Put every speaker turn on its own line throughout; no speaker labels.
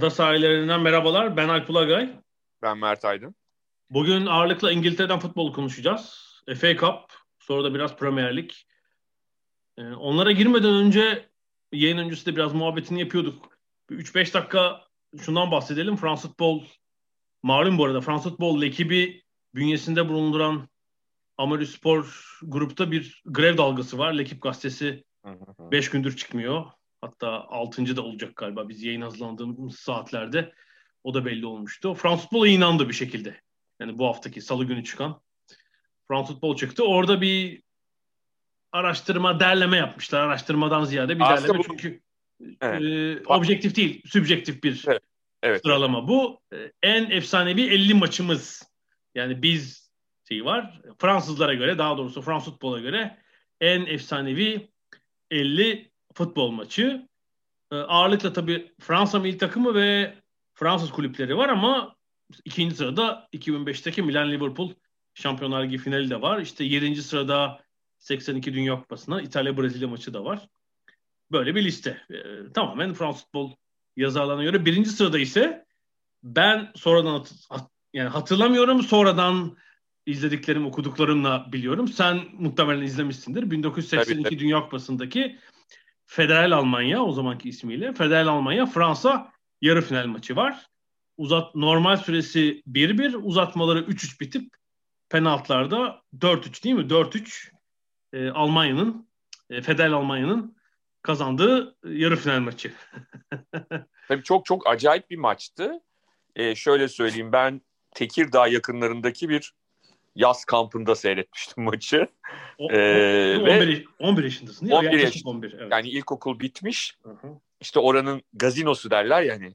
Ada sahillerinden merhabalar. Ben Alp Ulagay.
Ben Mert Aydın.
Bugün ağırlıkla İngiltere'den futbol konuşacağız. FA Cup, sonra da biraz Premier Lig. Ee, onlara girmeden önce yayın öncesi de biraz muhabbetini yapıyorduk. 3-5 dakika şundan bahsedelim. Fransız futbol malum bu arada Fransız futbol ekibi bünyesinde bulunduran Amatör Spor grupta bir grev dalgası var. Lekip gazetesi 5 gündür çıkmıyor. Hatta 6. da olacak galiba biz yayın hazırlandığımız saatlerde. O da belli olmuştu. Fransız futbola inandı bir şekilde. Yani bu haftaki salı günü çıkan Fransız futbol çıktı. Orada bir araştırma, derleme yapmışlar. Araştırmadan ziyade bir
Aslında
derleme
bu-
çünkü
Evet.
e, objektif değil, sübjektif bir
Evet, evet.
sıralama. Bu e, en efsanevi 50 maçımız. Yani biz şey var. Fransızlara göre, daha doğrusu Fransız futbola göre en efsanevi 50 futbol maçı. E, ağırlıkla tabii Fransa milli takımı ve Fransız kulüpleri var ama ikinci sırada 2005'teki Milan Liverpool Şampiyonlar Ligi finali de var. İşte 7. sırada 82 Dünya Kupası'na İtalya Brezilya maçı da var. Böyle bir liste. Ee, tamamen Fransız futbol yazarlarına göre. Birinci sırada ise ben sonradan hat- hat- yani hatırlamıyorum sonradan izlediklerim okuduklarımla biliyorum. Sen muhtemelen izlemişsindir. 1982
Tabii, tabii.
Dünya Kupası'ndaki Federal Almanya o zamanki ismiyle Federal Almanya Fransa yarı final maçı var. Uzat normal süresi 1-1, uzatmaları 3-3 bitip penaltılarda 4-3 değil mi? 4-3 e, Almanya'nın e, Federal Almanya'nın kazandığı yarı final maçı.
Tabii çok çok acayip bir maçtı. Ee, şöyle söyleyeyim ben Tekirdağ yakınlarındaki bir yaz kampında seyretmiştim maçı.
O,
Ee,
o-
ve-
11, 11 yaşındasın değil mi?
11
Yaklaşık
yaşındayım.
11. Evet.
Yani ilkokul bitmiş.
Hı hı.
İşte oranın gazinosu derler ya hani.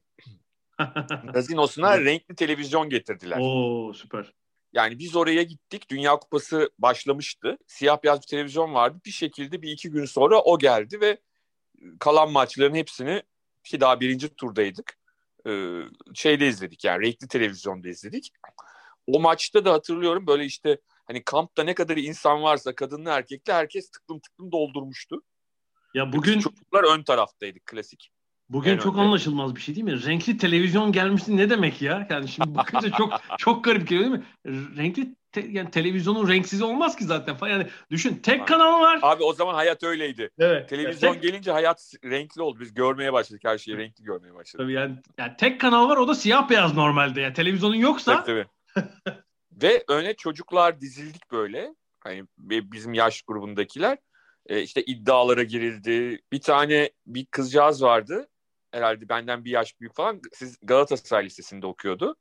Gazinosuna renkli televizyon getirdiler.
Oo süper.
Yani biz oraya gittik. Dünya Kupası başlamıştı. Siyah beyaz bir televizyon vardı. Bir şekilde bir iki gün sonra o geldi ve kalan maçların hepsini ki daha birinci turdaydık. Ee, şeyde izledik yani renkli televizyonda izledik. O maçta da hatırlıyorum böyle işte hani kampta ne kadar insan varsa kadınlı erkekli herkes tıklım tıklım doldurmuştu.
Ya
Bugün çocuklar ön taraftaydık klasik.
bugün
en
çok
önde.
anlaşılmaz bir şey değil mi? Renkli televizyon gelmişti ne demek ya? Yani şimdi bakınca çok çok garip geliyor değil mi? Renkli te- yani televizyonun renksiz olmaz ki zaten falan. Yani düşün tek kanal var.
Abi o zaman hayat öyleydi.
Evet.
Televizyon
tek,
gelince hayat renkli oldu. Biz görmeye başladık her şeyi renkli görmeye başladık.
tabii yani, yani tek kanal var o da siyah beyaz normalde. Yani televizyonun yoksa
Tabii, tabii. Ve öne çocuklar dizildik böyle. Hani bizim yaş grubundakiler. E, işte iddialara girildi. Bir tane bir kızcağız vardı. Herhalde benden bir yaş büyük falan. Siz Galatasaray Lisesi'nde okuyordu.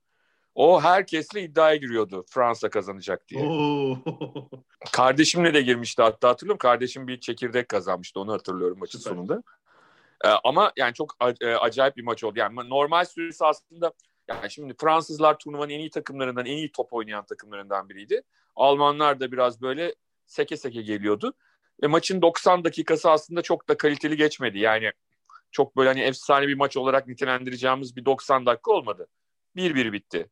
O herkesle iddiaya giriyordu Fransa kazanacak diye.
Oo.
Kardeşimle de girmişti hatta hatırlıyorum. Kardeşim bir çekirdek kazanmıştı onu hatırlıyorum maçın
Süper.
sonunda. Ee, ama yani çok a- e, acayip bir maç oldu. Yani normal süresi aslında yani şimdi Fransızlar turnuvanın en iyi takımlarından, en iyi top oynayan takımlarından biriydi. Almanlar da biraz böyle seke seke geliyordu. Ve maçın 90 dakikası aslında çok da kaliteli geçmedi. Yani çok böyle hani efsane bir maç olarak nitelendireceğimiz bir 90 dakika olmadı. 1-1 bitti.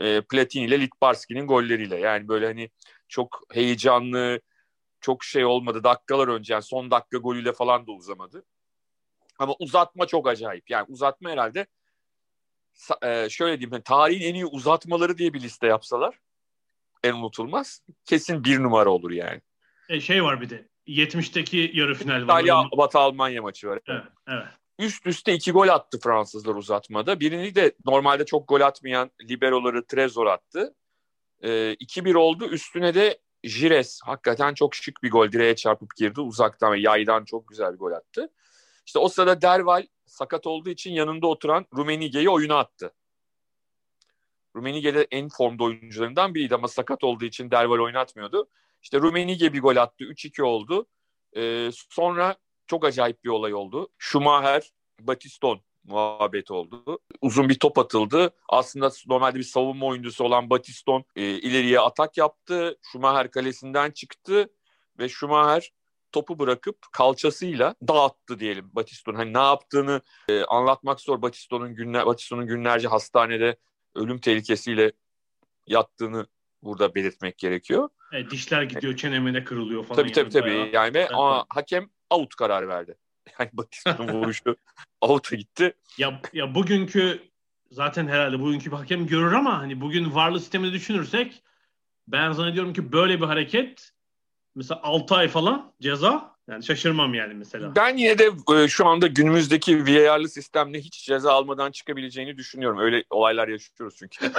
E, Platini ile Litbarski'nin golleriyle. Yani böyle hani çok heyecanlı, çok şey olmadı. Dakikalar önce yani son dakika golüyle falan da uzamadı. Ama uzatma çok acayip. Yani uzatma herhalde e, şöyle diyeyim hani tarihin en iyi uzatmaları diye bir liste yapsalar en unutulmaz. Kesin bir numara olur yani.
E, şey var bir de 70'teki yarı final var.
İtalya Batı Almanya maçı var.
Evet, evet.
Üst üste iki gol attı Fransızlar uzatmada. Birini de normalde çok gol atmayan liberoları Trezor attı. Ee, 2-1 oldu. Üstüne de Jires hakikaten çok şık bir gol. Direğe çarpıp girdi. Uzaktan ve yaydan çok güzel bir gol attı. İşte o sırada Derval sakat olduğu için yanında oturan Rumenige'yi oyuna attı. Rummenigge de en formda oyuncularından biriydi ama sakat olduğu için Derval oynatmıyordu. İşte Rummenigge bir gol attı. 3-2 oldu. Ee, sonra çok acayip bir olay oldu. Schumacher, Batiston muhabbet oldu. Uzun bir top atıldı. Aslında normalde bir savunma oyuncusu olan Batiston e, ileriye atak yaptı. Schumacher kalesinden çıktı ve Schumacher topu bırakıp kalçasıyla dağıttı diyelim Batiston. Hani ne yaptığını e, anlatmak zor. Batiston'un günler Batiston'un günlerce hastanede ölüm tehlikesiyle yattığını burada belirtmek gerekiyor.
E, dişler gidiyor, çenemene kırılıyor falan.
Tabii tabii tabii. Bayağı. Yani ve ama hakem out karar verdi. Yani Batiston'un vuruşu out'a gitti.
Ya, ya bugünkü zaten herhalde bugünkü bir hakem görür ama hani bugün varlı sistemini düşünürsek ben zannediyorum ki böyle bir hareket mesela 6 ay falan ceza yani şaşırmam yani mesela.
Ben yine de e, şu anda günümüzdeki VAR'lı sistemle hiç ceza almadan çıkabileceğini düşünüyorum. Öyle olaylar yaşıyoruz çünkü.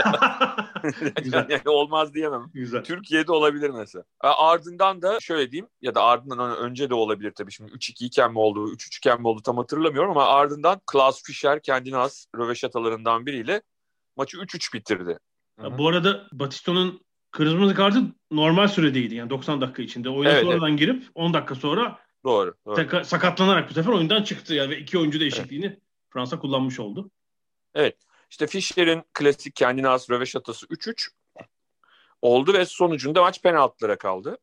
Güzel. yani olmaz diyemem.
Güzel.
Türkiye'de olabilir mesela. Ardından da şöyle diyeyim ya da ardından önce de olabilir tabii şimdi 3-2 iken mi oldu, 3-3 iken mi oldu tam hatırlamıyorum ama ardından Klaus Fischer kendine has röveşatalarından biriyle maçı 3-3 bitirdi.
Ya bu arada Batisto'nun kırmızı kartı normal süredeydi yani 90 dakika içinde. Oyuna evet, sonradan evet. girip 10 dakika sonra
doğru, doğru.
Teka, sakatlanarak bu sefer oyundan çıktı yani ve iki oyuncu değişikliğini evet. Fransa kullanmış oldu.
Evet. İşte Fischer'in klasik kendine has röveşatası 3-3 oldu ve sonucunda maç penaltılara kaldı.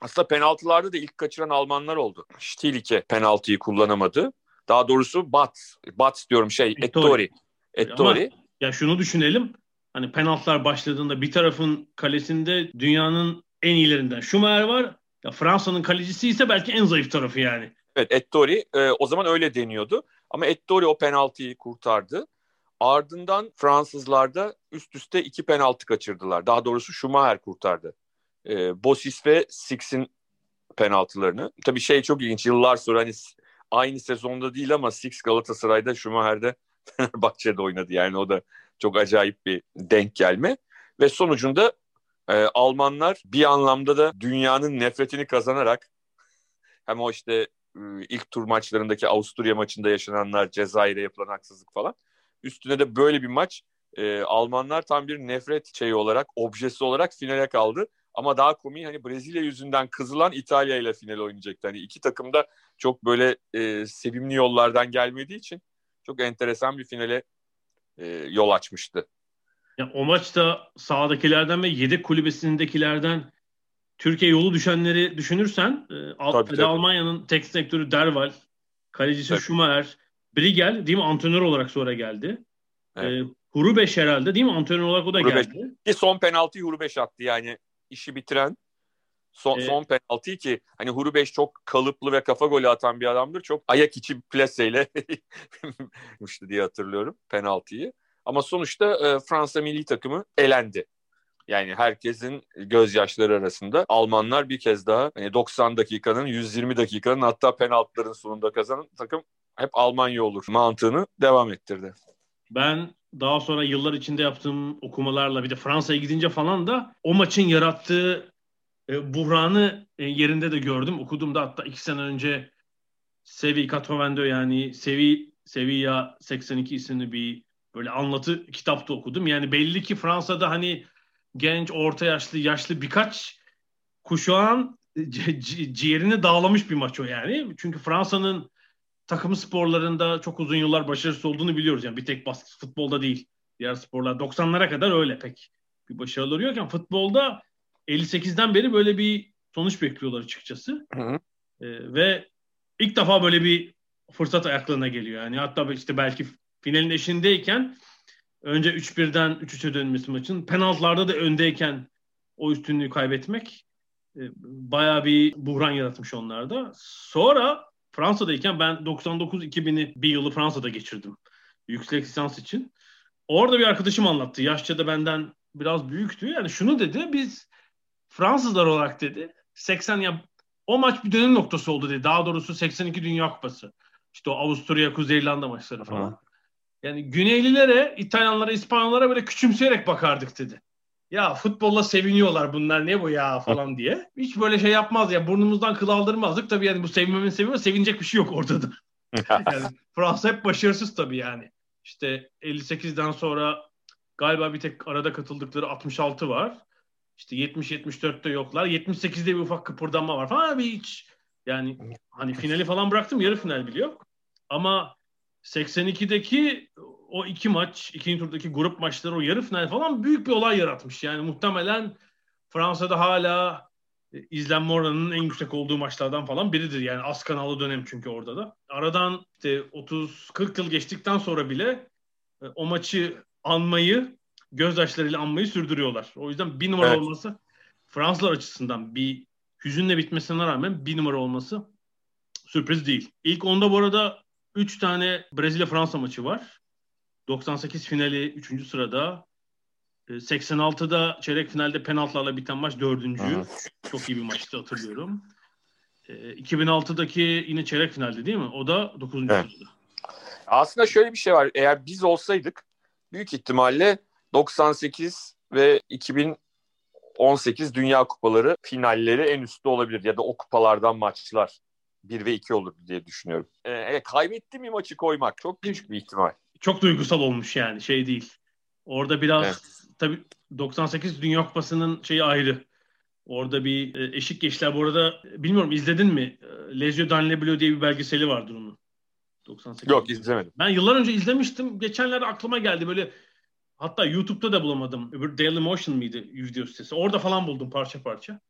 Aslında penaltılarda da ilk kaçıran Almanlar oldu. Stielike penaltıyı kullanamadı. Daha doğrusu Bat, Bat diyorum şey Ettori. Ettori.
Ama ya şunu düşünelim hani penaltılar başladığında bir tarafın kalesinde dünyanın en iyilerinden Schumacher var. Ya Fransa'nın kalecisi ise belki en zayıf tarafı yani.
Evet Ettori e, o zaman öyle deniyordu. Ama Ettori o penaltıyı kurtardı. Ardından Fransızlar da üst üste iki penaltı kaçırdılar. Daha doğrusu Schumacher kurtardı. E, Bosis ve Six'in penaltılarını. Tabii şey çok ilginç. Yıllar sonra hani aynı sezonda değil ama Six Galatasaray'da Schumacher'de Fenerbahçe'de oynadı. Yani o da çok acayip bir denk gelme. Ve sonucunda e, Almanlar bir anlamda da dünyanın nefretini kazanarak hem o işte e, ilk tur maçlarındaki Avusturya maçında yaşananlar, Cezayir'e yapılan haksızlık falan. Üstüne de böyle bir maç e, Almanlar tam bir nefret şeyi olarak, objesi olarak finale kaldı. Ama daha komik hani Brezilya yüzünden kızılan İtalya ile final oynayacaktı. Hani iki takım da çok böyle e, sevimli yollardan gelmediği için çok enteresan bir finale e, yol açmıştı.
Ya, o maçta sahadakilerden ve yedek kulübesindekilerden Türkiye yolu düşenleri düşünürsen e, tabii. Almanya'nın tek sektörü Derval, kalecisi tabii. Schumacher, Brigel değil mi antrenör olarak sonra geldi. Evet. E, Hurubeş herhalde değil mi antrenör olarak o da Hurubeş. geldi.
Ki son penaltıyı Hurubeş attı yani işi bitiren son, ee, son penaltıyı ki hani Hurubeş çok kalıplı ve kafa golü atan bir adamdır. Çok ayak içi plaseyle işte diye hatırlıyorum penaltıyı. Ama sonuçta e, Fransa milli takımı elendi. Yani herkesin gözyaşları arasında Almanlar bir kez daha hani 90 dakikanın 120 dakikanın hatta penaltıların sonunda kazanan takım hep Almanya olur mantığını devam ettirdi.
Ben daha sonra yıllar içinde yaptığım okumalarla bir de Fransa'ya gidince falan da o maçın yarattığı e, buhranı e, yerinde de gördüm. Okudum da hatta iki sene önce Sevi Katrovendo yani Sevi Sevilla 82 isimli bir böyle anlatı kitapta okudum. Yani belli ki Fransa'da hani genç, orta yaşlı, yaşlı birkaç kuşağın ciğerini dağlamış bir maç o yani. Çünkü Fransa'nın takım sporlarında çok uzun yıllar başarısız olduğunu biliyoruz. Yani bir tek basket futbolda değil. Diğer sporlar 90'lara kadar öyle pek bir başarıları yokken futbolda 58'den beri böyle bir sonuç bekliyorlar açıkçası. Hı hı. Ee, ve ilk defa böyle bir fırsat ayaklarına geliyor. Yani hatta işte belki finalin eşindeyken önce 3-1'den 3-3'e dönmesi maçın penaltılarda da öndeyken o üstünlüğü kaybetmek e, bayağı bir buhran yaratmış onlarda. Sonra Fransa'dayken ben 99-2000'i bir yılı Fransa'da geçirdim. Yüksek lisans için. Orada bir arkadaşım anlattı. Yaşça da benden biraz büyüktü. Yani şunu dedi. Biz Fransızlar olarak dedi 80 ya o maç bir dönüm noktası oldu dedi. Daha doğrusu 82 Dünya Kupası. İşte o Avusturya, Kuzey İrlanda maçları falan. Hı. Yani Güneylilere, İtalyanlara, İspanyollara böyle küçümseyerek bakardık dedi. Ya futbolla seviniyorlar bunlar ne bu ya falan diye. Hiç böyle şey yapmaz ya burnumuzdan kıl aldırmazdık. Tabii yani bu sevinmemin sebebi sevinecek bir şey yok ortada. yani Fransa hep başarısız tabii yani. İşte 58'den sonra Galiba bir tek arada katıldıkları 66 var. İşte 70-74'te yoklar. 78'de bir ufak kıpırdanma var falan. Bir hiç yani hani finali falan bıraktım yarı final bile yok. Ama 82'deki o iki maç, ikinci turdaki grup maçları, o yarı final falan büyük bir olay yaratmış. Yani muhtemelen Fransa'da hala izlenme oranının en yüksek olduğu maçlardan falan biridir. Yani az kanalı dönem çünkü orada da. Aradan işte 30-40 yıl geçtikten sonra bile e, o maçı anmayı, gözyaşlarıyla anmayı sürdürüyorlar. O yüzden bir numara evet. olması Fransızlar açısından bir hüzünle bitmesine rağmen bir numara olması sürpriz değil. İlk onda bu arada 3 tane Brezilya-Fransa maçı var. 98 finali 3. sırada. 86'da ee, çeyrek finalde penaltılarla biten maç 4. Çok iyi bir maçtı hatırlıyorum. 2006'daki ee, yine çeyrek finalde değil mi? O da 9. Evet. sırada.
Aslında şöyle bir şey var. Eğer biz olsaydık büyük ihtimalle 98 ve 2018 Dünya Kupaları finalleri en üstte olabilir ya da o kupalardan maçlar 1 ve 2 olur diye düşünüyorum. Ee, kaybetti mi maçı koymak çok küçük bir ihtimal.
Çok duygusal olmuş yani şey değil. Orada biraz evet. tabii 98 Dünya Kupası'nın şeyi ayrı. Orada bir e, eşik geçtiler. Bu arada bilmiyorum izledin mi? E, Lezio Danleblo diye bir belgeseli vardır onun.
98. Yok izlemedim.
Ben yıllar önce izlemiştim. Geçenlerde aklıma geldi böyle hatta YouTube'da da bulamadım. Öbür Daily Motion mıydı video sitesi? Orada falan buldum parça parça.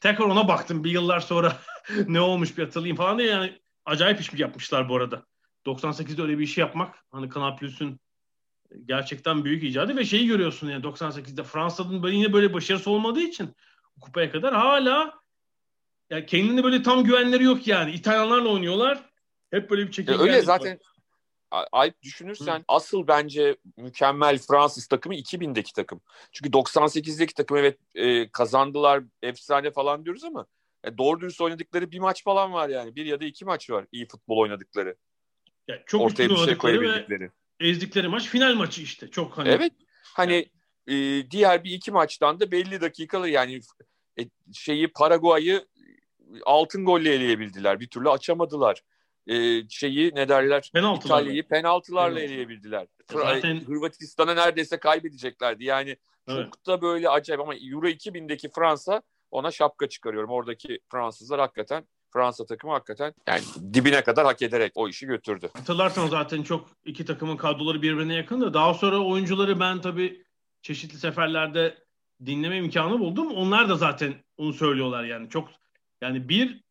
Tekrar ona baktım bir yıllar sonra ne olmuş bir hatırlayayım falan diye yani acayip iş yapmışlar bu arada. 98'de öyle bir işi yapmak hani Kanal Plus'un gerçekten büyük icadı ve şeyi görüyorsun yani 98'de Fransa'nın böyle yine böyle başarısı olmadığı için kupaya kadar hala yani kendine böyle tam güvenleri yok yani. İtalyanlarla oynuyorlar. Hep böyle bir çekim.
Öyle zaten var. Ayıp düşünürsen Hı. asıl bence mükemmel Fransız takımı 2000'deki takım. Çünkü 98'deki takım evet e, kazandılar efsane falan diyoruz ama e, doğru dürüst oynadıkları bir maç falan var yani. Bir ya da iki maç var iyi futbol oynadıkları.
Yani çok Ortaya bir şey koyabildikleri. Ezdikleri maç final maçı işte. Çok hani.
Evet. Hani e, diğer bir iki maçtan da belli dakikalar yani e, şeyi Paraguay'ı altın golle eleyebildiler. Bir türlü açamadılar. E, şeyi ne derler? Penaltılarla. İtalya'yı penaltılarla Penaltı. eleyebildiler. Zaten... Hırvatistan'a neredeyse kaybedeceklerdi. Yani evet. çok da böyle acayip ama Euro 2000'deki Fransa ona şapka çıkarıyorum. Oradaki Fransızlar hakikaten Fransa takımı hakikaten yani dibine kadar hak ederek o işi götürdü.
Hatırlarsan zaten çok iki takımın kadroları birbirine yakın da daha sonra oyuncuları ben tabii çeşitli seferlerde dinleme imkanı buldum. Onlar da zaten onu söylüyorlar yani. Çok yani bir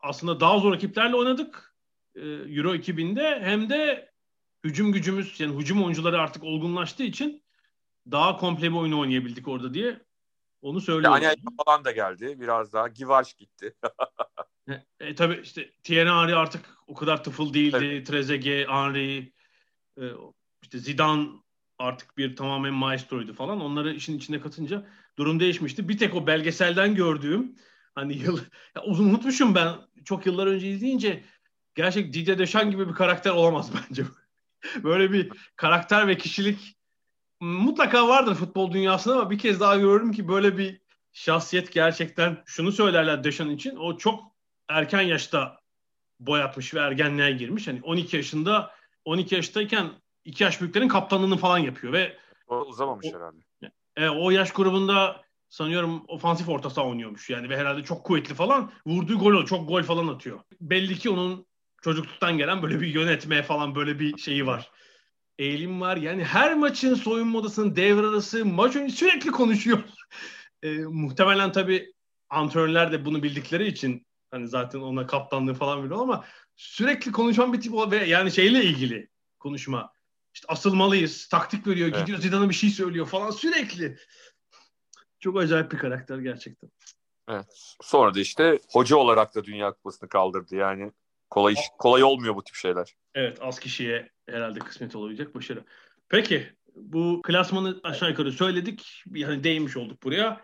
aslında daha zor rakiplerle oynadık e, Euro 2000'de hem de hücum gücümüz yani hücum oyuncuları artık olgunlaştığı için daha komple bir oyunu oynayabildik orada diye onu söylüyorum.
Yani falan da geldi. Biraz daha Givaş gitti.
E, e, tabii işte Thierry Henry artık o kadar tıfıl değildi. Evet. Trezeguet, Henry, e, işte Zidane artık bir tamamen maestroydu falan. Onları işin içine katınca durum değişmişti. Bir tek o belgeselden gördüğüm hani yıl ya unutmuşum ben çok yıllar önce izleyince gerçek Didier Deschamps gibi bir karakter olamaz bence. Böyle bir karakter ve kişilik mutlaka vardır futbol dünyasında ama bir kez daha gördüm ki böyle bir şahsiyet gerçekten şunu söylerler Deschamps için o çok erken yaşta boyatmış ve ergenliğe girmiş. Hani 12 yaşında 12 yaştayken 2 yaş büyüklerin kaptanlığını falan yapıyor ve
o uzamamış o, herhalde.
E, o yaş grubunda sanıyorum ofansif orta saha oynuyormuş yani ve herhalde çok kuvvetli falan. Vurduğu gol çok gol falan atıyor. Belli ki onun çocukluktan gelen böyle bir yönetmeye falan böyle bir şeyi var. Eğilim var. Yani her maçın soyunma odasının devre arası maç önce sürekli konuşuyor. e, muhtemelen tabii antrenörler de bunu bildikleri için Hani zaten ona kaptanlığı falan veriyor ama sürekli konuşan bir tip o ve yani şeyle ilgili konuşma. İşte asılmalıyız, taktik veriyor, evet. gidiyor Zidane'a bir şey söylüyor falan sürekli. Çok acayip bir karakter gerçekten.
Evet. Sonra da işte hoca olarak da Dünya Kupası'nı kaldırdı yani. Kolay iş, kolay olmuyor bu tip şeyler.
Evet, az kişiye herhalde kısmet olabilecek başarı. Peki, bu klasmanı aşağı yukarı söyledik. Hani değinmiş olduk buraya.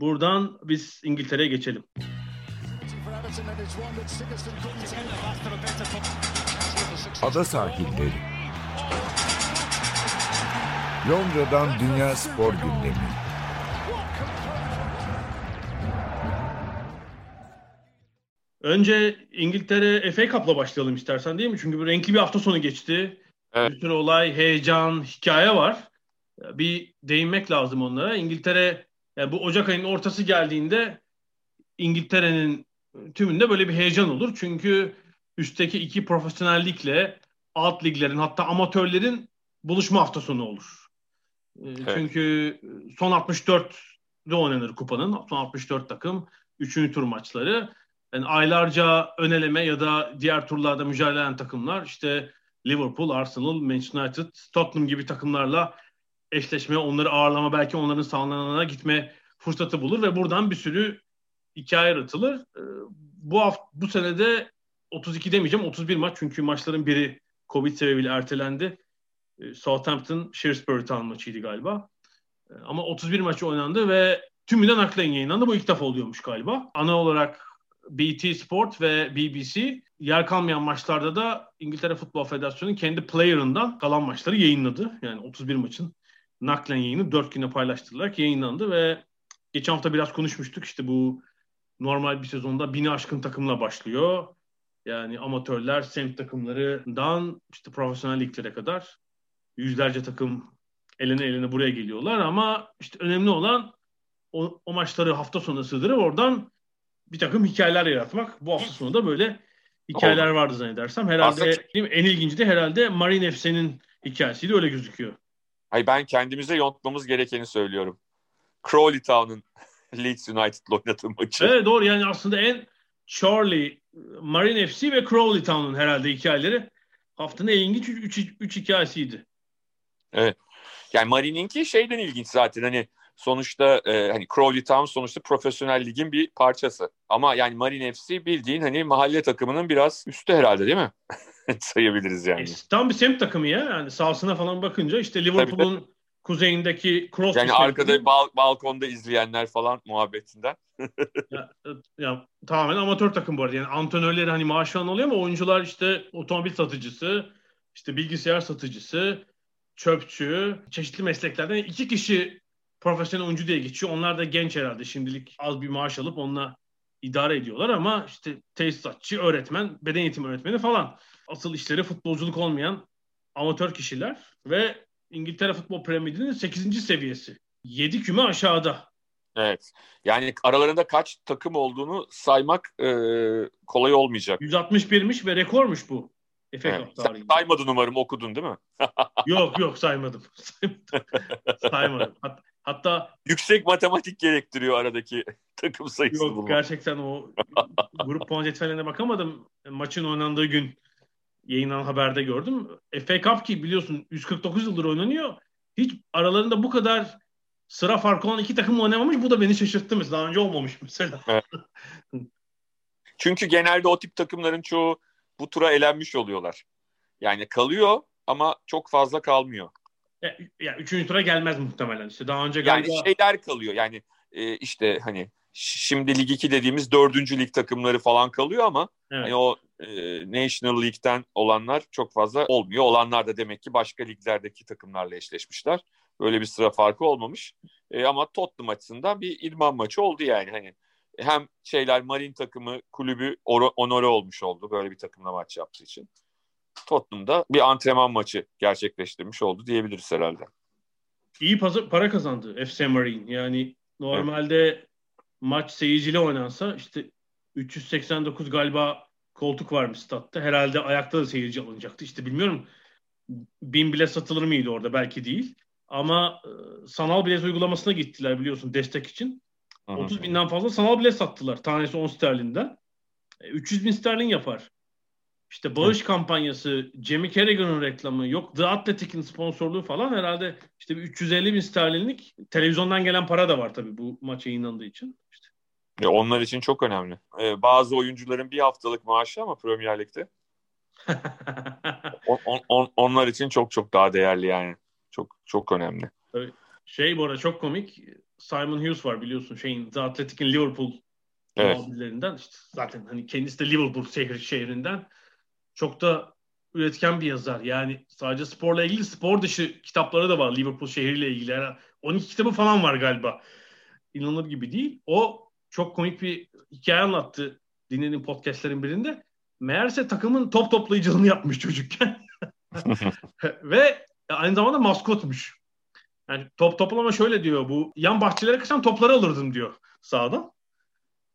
Buradan biz İngiltere'ye geçelim.
Ada sahilleri. Londra'dan Dünya Spor Gündemi.
Önce İngiltere FA Cup'la başlayalım istersen değil mi? Çünkü bir renkli bir hafta sonu geçti. Evet. Bir sürü olay, heyecan, hikaye var. bir değinmek lazım onlara. İngiltere yani bu Ocak ayının ortası geldiğinde İngiltere'nin tümünde böyle bir heyecan olur. Çünkü üstteki iki profesyonellikle alt liglerin hatta amatörlerin buluşma hafta sonu olur. Ee, evet. Çünkü son 64'de oynanır kupanın. Son 64 takım. Üçüncü tur maçları. Yani aylarca öneleme ya da diğer turlarda mücadele eden takımlar işte Liverpool, Arsenal, Manchester United, Tottenham gibi takımlarla eşleşme, onları ağırlama, belki onların sahalarına gitme fırsatı bulur ve buradan bir sürü hikaye yaratılır. Ee, bu hafta, bu senede 32 demeyeceğim 31 maç çünkü maçların biri Covid sebebiyle ertelendi. Ee, Southampton Shrewsbury Town maçıydı galiba. Ee, ama 31 maçı oynandı ve tümünden naklen yayınlandı. Bu ilk defa oluyormuş galiba. Ana olarak BT Sport ve BBC yer kalmayan maçlarda da İngiltere Futbol Federasyonu kendi player'ından kalan maçları yayınladı. Yani 31 maçın naklen yayını 4 güne paylaştırılarak yayınlandı ve geçen hafta biraz konuşmuştuk. İşte bu normal bir sezonda bini aşkın takımla başlıyor. Yani amatörler, semt takımlarından işte profesyonel liglere kadar yüzlerce takım eline eline buraya geliyorlar ama işte önemli olan o, o maçları hafta sonu sığdırıp oradan bir takım hikayeler yaratmak. Bu hafta sonu da böyle hikayeler Oldu. vardı zannedersem. Herhalde Aslında... en ilginci de herhalde Marine FC'nin hikayesiydi öyle gözüküyor.
Ay ben kendimize yontmamız gerekeni söylüyorum. Crawley Town'un Leeds United'la oynadığı maçı.
Evet doğru yani aslında en Charlie, Marine FC ve Crawley Town'un herhalde hikayeleri haftanın en ilginç 3 hikayesiydi.
Evet. Yani Marine'inki şeyden ilginç zaten hani sonuçta e, hani Crawley Town sonuçta profesyonel ligin bir parçası. Ama yani Marine FC bildiğin hani mahalle takımının biraz üstü herhalde değil mi? Sayabiliriz yani. E,
tam bir semt takımı ya. Yani sahasına falan bakınca işte Liverpool'un kuzeyindeki Cross
Yani arkada bal- balkonda izleyenler falan muhabbetinden.
ya, ya, tamamen amatör takım bu arada. Yani antrenörleri hani maaş falan oluyor ama oyuncular işte otomobil satıcısı, işte bilgisayar satıcısı, çöpçü, çeşitli mesleklerden iki kişi profesyonel oyuncu diye geçiyor. Onlar da genç herhalde şimdilik az bir maaş alıp onunla idare ediyorlar ama işte tesisatçı, öğretmen, beden eğitimi öğretmeni falan. Asıl işleri futbolculuk olmayan amatör kişiler ve İngiltere Futbol Premier Ligi'nin 8. seviyesi. 7 küme aşağıda.
Evet. Yani aralarında kaç takım olduğunu saymak e, kolay olmayacak.
161'miş ve rekormuş bu.
Evet. Sen saymadın umarım okudun değil mi?
yok yok saymadım. saymadım. Hat, hatta
yüksek matematik gerektiriyor aradaki takım sayısı
Yok bulmak. gerçekten o grup puan cetvellerine bakamadım. Maçın oynandığı gün yayınlanan haberde gördüm. FA Cup ki biliyorsun 149 yıldır oynanıyor. Hiç aralarında bu kadar sıra farkı olan iki takım oynamamış. Bu da beni şaşırttı mesela. Daha önce olmamış mesela. Evet.
Çünkü genelde o tip takımların çoğu bu tura elenmiş oluyorlar. Yani kalıyor ama çok fazla kalmıyor.
Ya, ya üçüncü tura gelmez muhtemelen. İşte daha önce
galiba... Yani şeyler kalıyor. Yani e, işte hani şimdi Lig 2 dediğimiz dördüncü lig takımları falan kalıyor ama evet. hani o e, National League'den olanlar çok fazla olmuyor. Olanlar da demek ki başka liglerdeki takımlarla eşleşmişler. Böyle bir sıra farkı olmamış. E, ama Tottenham açısından bir idman maçı oldu yani. Hani hem şeyler Marin takımı kulübü onore olmuş oldu böyle bir takımla maç yaptığı için. Tottenham'da bir antrenman maçı gerçekleştirmiş oldu diyebiliriz herhalde.
İyi para kazandı FC Marine. Yani normalde evet. maç seyirciyle oynansa işte 389 galiba koltuk varmış statta. Herhalde ayakta da seyirci alınacaktı. İşte bilmiyorum bin bile satılır mıydı orada belki değil. Ama e, sanal bilet uygulamasına gittiler biliyorsun destek için. Hı-hı. 30 binden fazla sanal bilet sattılar. Tanesi 10 sterlinden. E, 300 bin sterlin yapar. İşte bağış Hı. kampanyası, Jamie Carragher'ın reklamı, yok The Athletic'in sponsorluğu falan herhalde işte bir 350 bin sterlinlik televizyondan gelen para da var tabii bu maç yayınlandığı için. İşte.
E onlar için çok önemli. Ee, bazı oyuncuların bir haftalık maaşı ama Premier Lig'de. on, on, on, onlar için çok çok daha değerli yani. Çok çok önemli.
Tabii. Şey bu arada çok komik. Simon Hughes var biliyorsun şeyin The Athletic'in Liverpool evet. İşte zaten hani kendisi de Liverpool şehir şehrinden çok da üretken bir yazar. Yani sadece sporla ilgili spor dışı kitapları da var Liverpool şehriyle ilgili. Yani 12 kitabı falan var galiba. İnanılır gibi değil. O çok komik bir hikaye anlattı dinlediğim podcastlerin birinde. Meğerse takımın top toplayıcılığını yapmış çocukken. Ve aynı zamanda maskotmuş. Yani top toplama şöyle diyor bu yan bahçelere kaçan topları alırdım diyor sağdan.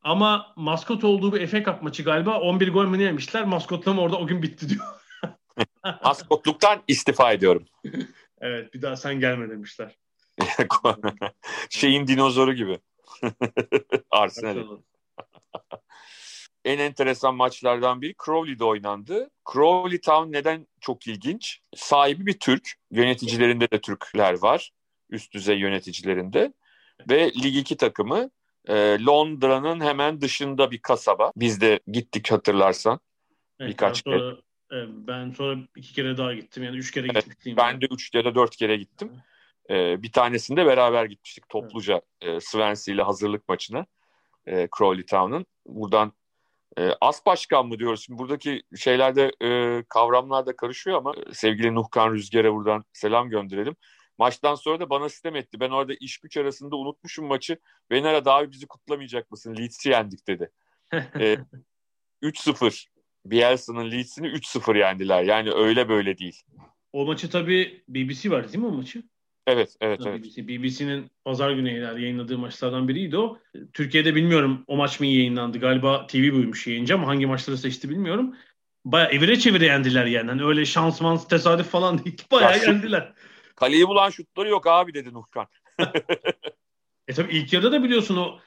Ama maskot olduğu bir FA Cup maçı galiba 11 gol mü ne yemişler. Maskotlama orada o gün bitti diyor.
Maskotluktan istifa ediyorum.
evet bir daha sen gelme demişler.
Şeyin dinozoru gibi. Arsenal. en enteresan maçlardan biri Crowley'de oynandı. Crowley Town neden çok ilginç? Sahibi bir Türk. Yöneticilerinde de Türkler var. Üst düzey yöneticilerinde. Ve Lig 2 takımı e, Londra'nın hemen dışında bir kasaba. Biz de gittik hatırlarsan.
Evet,
Birkaç
ben sonra, e, ben sonra iki kere daha gittim. Yani üç kere
Evet,
gittim.
Ben de üç ya da dört kere gittim. E, bir tanesinde beraber gitmiştik topluca e, Swansea ile hazırlık maçına. E, Crawley Town'un. Buradan e, as başkan mı diyoruz? Şimdi buradaki şeylerde e, kavramlar da karışıyor ama sevgili Nuhkan Rüzgar'a buradan selam gönderelim. Maçtan sonra da bana sistem etti. Ben orada iş güç arasında unutmuşum maçı. Beni aradı abi bizi kutlamayacak mısın? Leeds'i yendik dedi. e, 3-0. Bielsa'nın Leeds'ini 3-0 yendiler. Yani öyle böyle değil.
O maçı tabii BBC var değil mi o maçı?
Evet, evet, evet.
BBC, BBC'nin pazar günü yayınladığı maçlardan biriydi o. Türkiye'de bilmiyorum o maç mı yayınlandı. Galiba TV buymuş yayıncı ama hangi maçları seçti bilmiyorum. Baya evire çevire yendiler yani. yani öyle şans mans tesadüf falan değil. Bayağı
Ya şu-
yendiler.
Kaleyi bulan şutları yok abi dedi Nuhkan.
E tabii ilk yarıda da biliyorsun o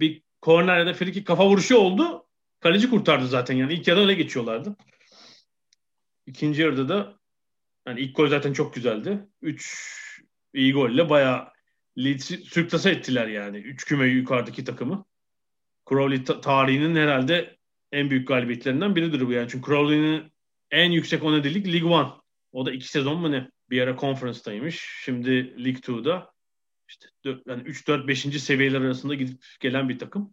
bir korner ya da frikik kafa vuruşu oldu. Kaleci kurtardı zaten yani. ilk yarıda öyle geçiyorlardı. İkinci yarıda da yani ilk gol zaten çok güzeldi. Üç iyi golle bayağı Leeds'i sürklase ettiler yani. Üç küme yukarıdaki takımı. Crowley ta- tarihinin herhalde en büyük galibiyetlerinden biridir bu yani. Çünkü Crowley'nin en yüksek lig League One. O da iki sezon mu ne? Bir ara conference'daymış. Şimdi League Two'da işte dört- yani 3 4 5. seviyeler arasında gidip gelen bir takım.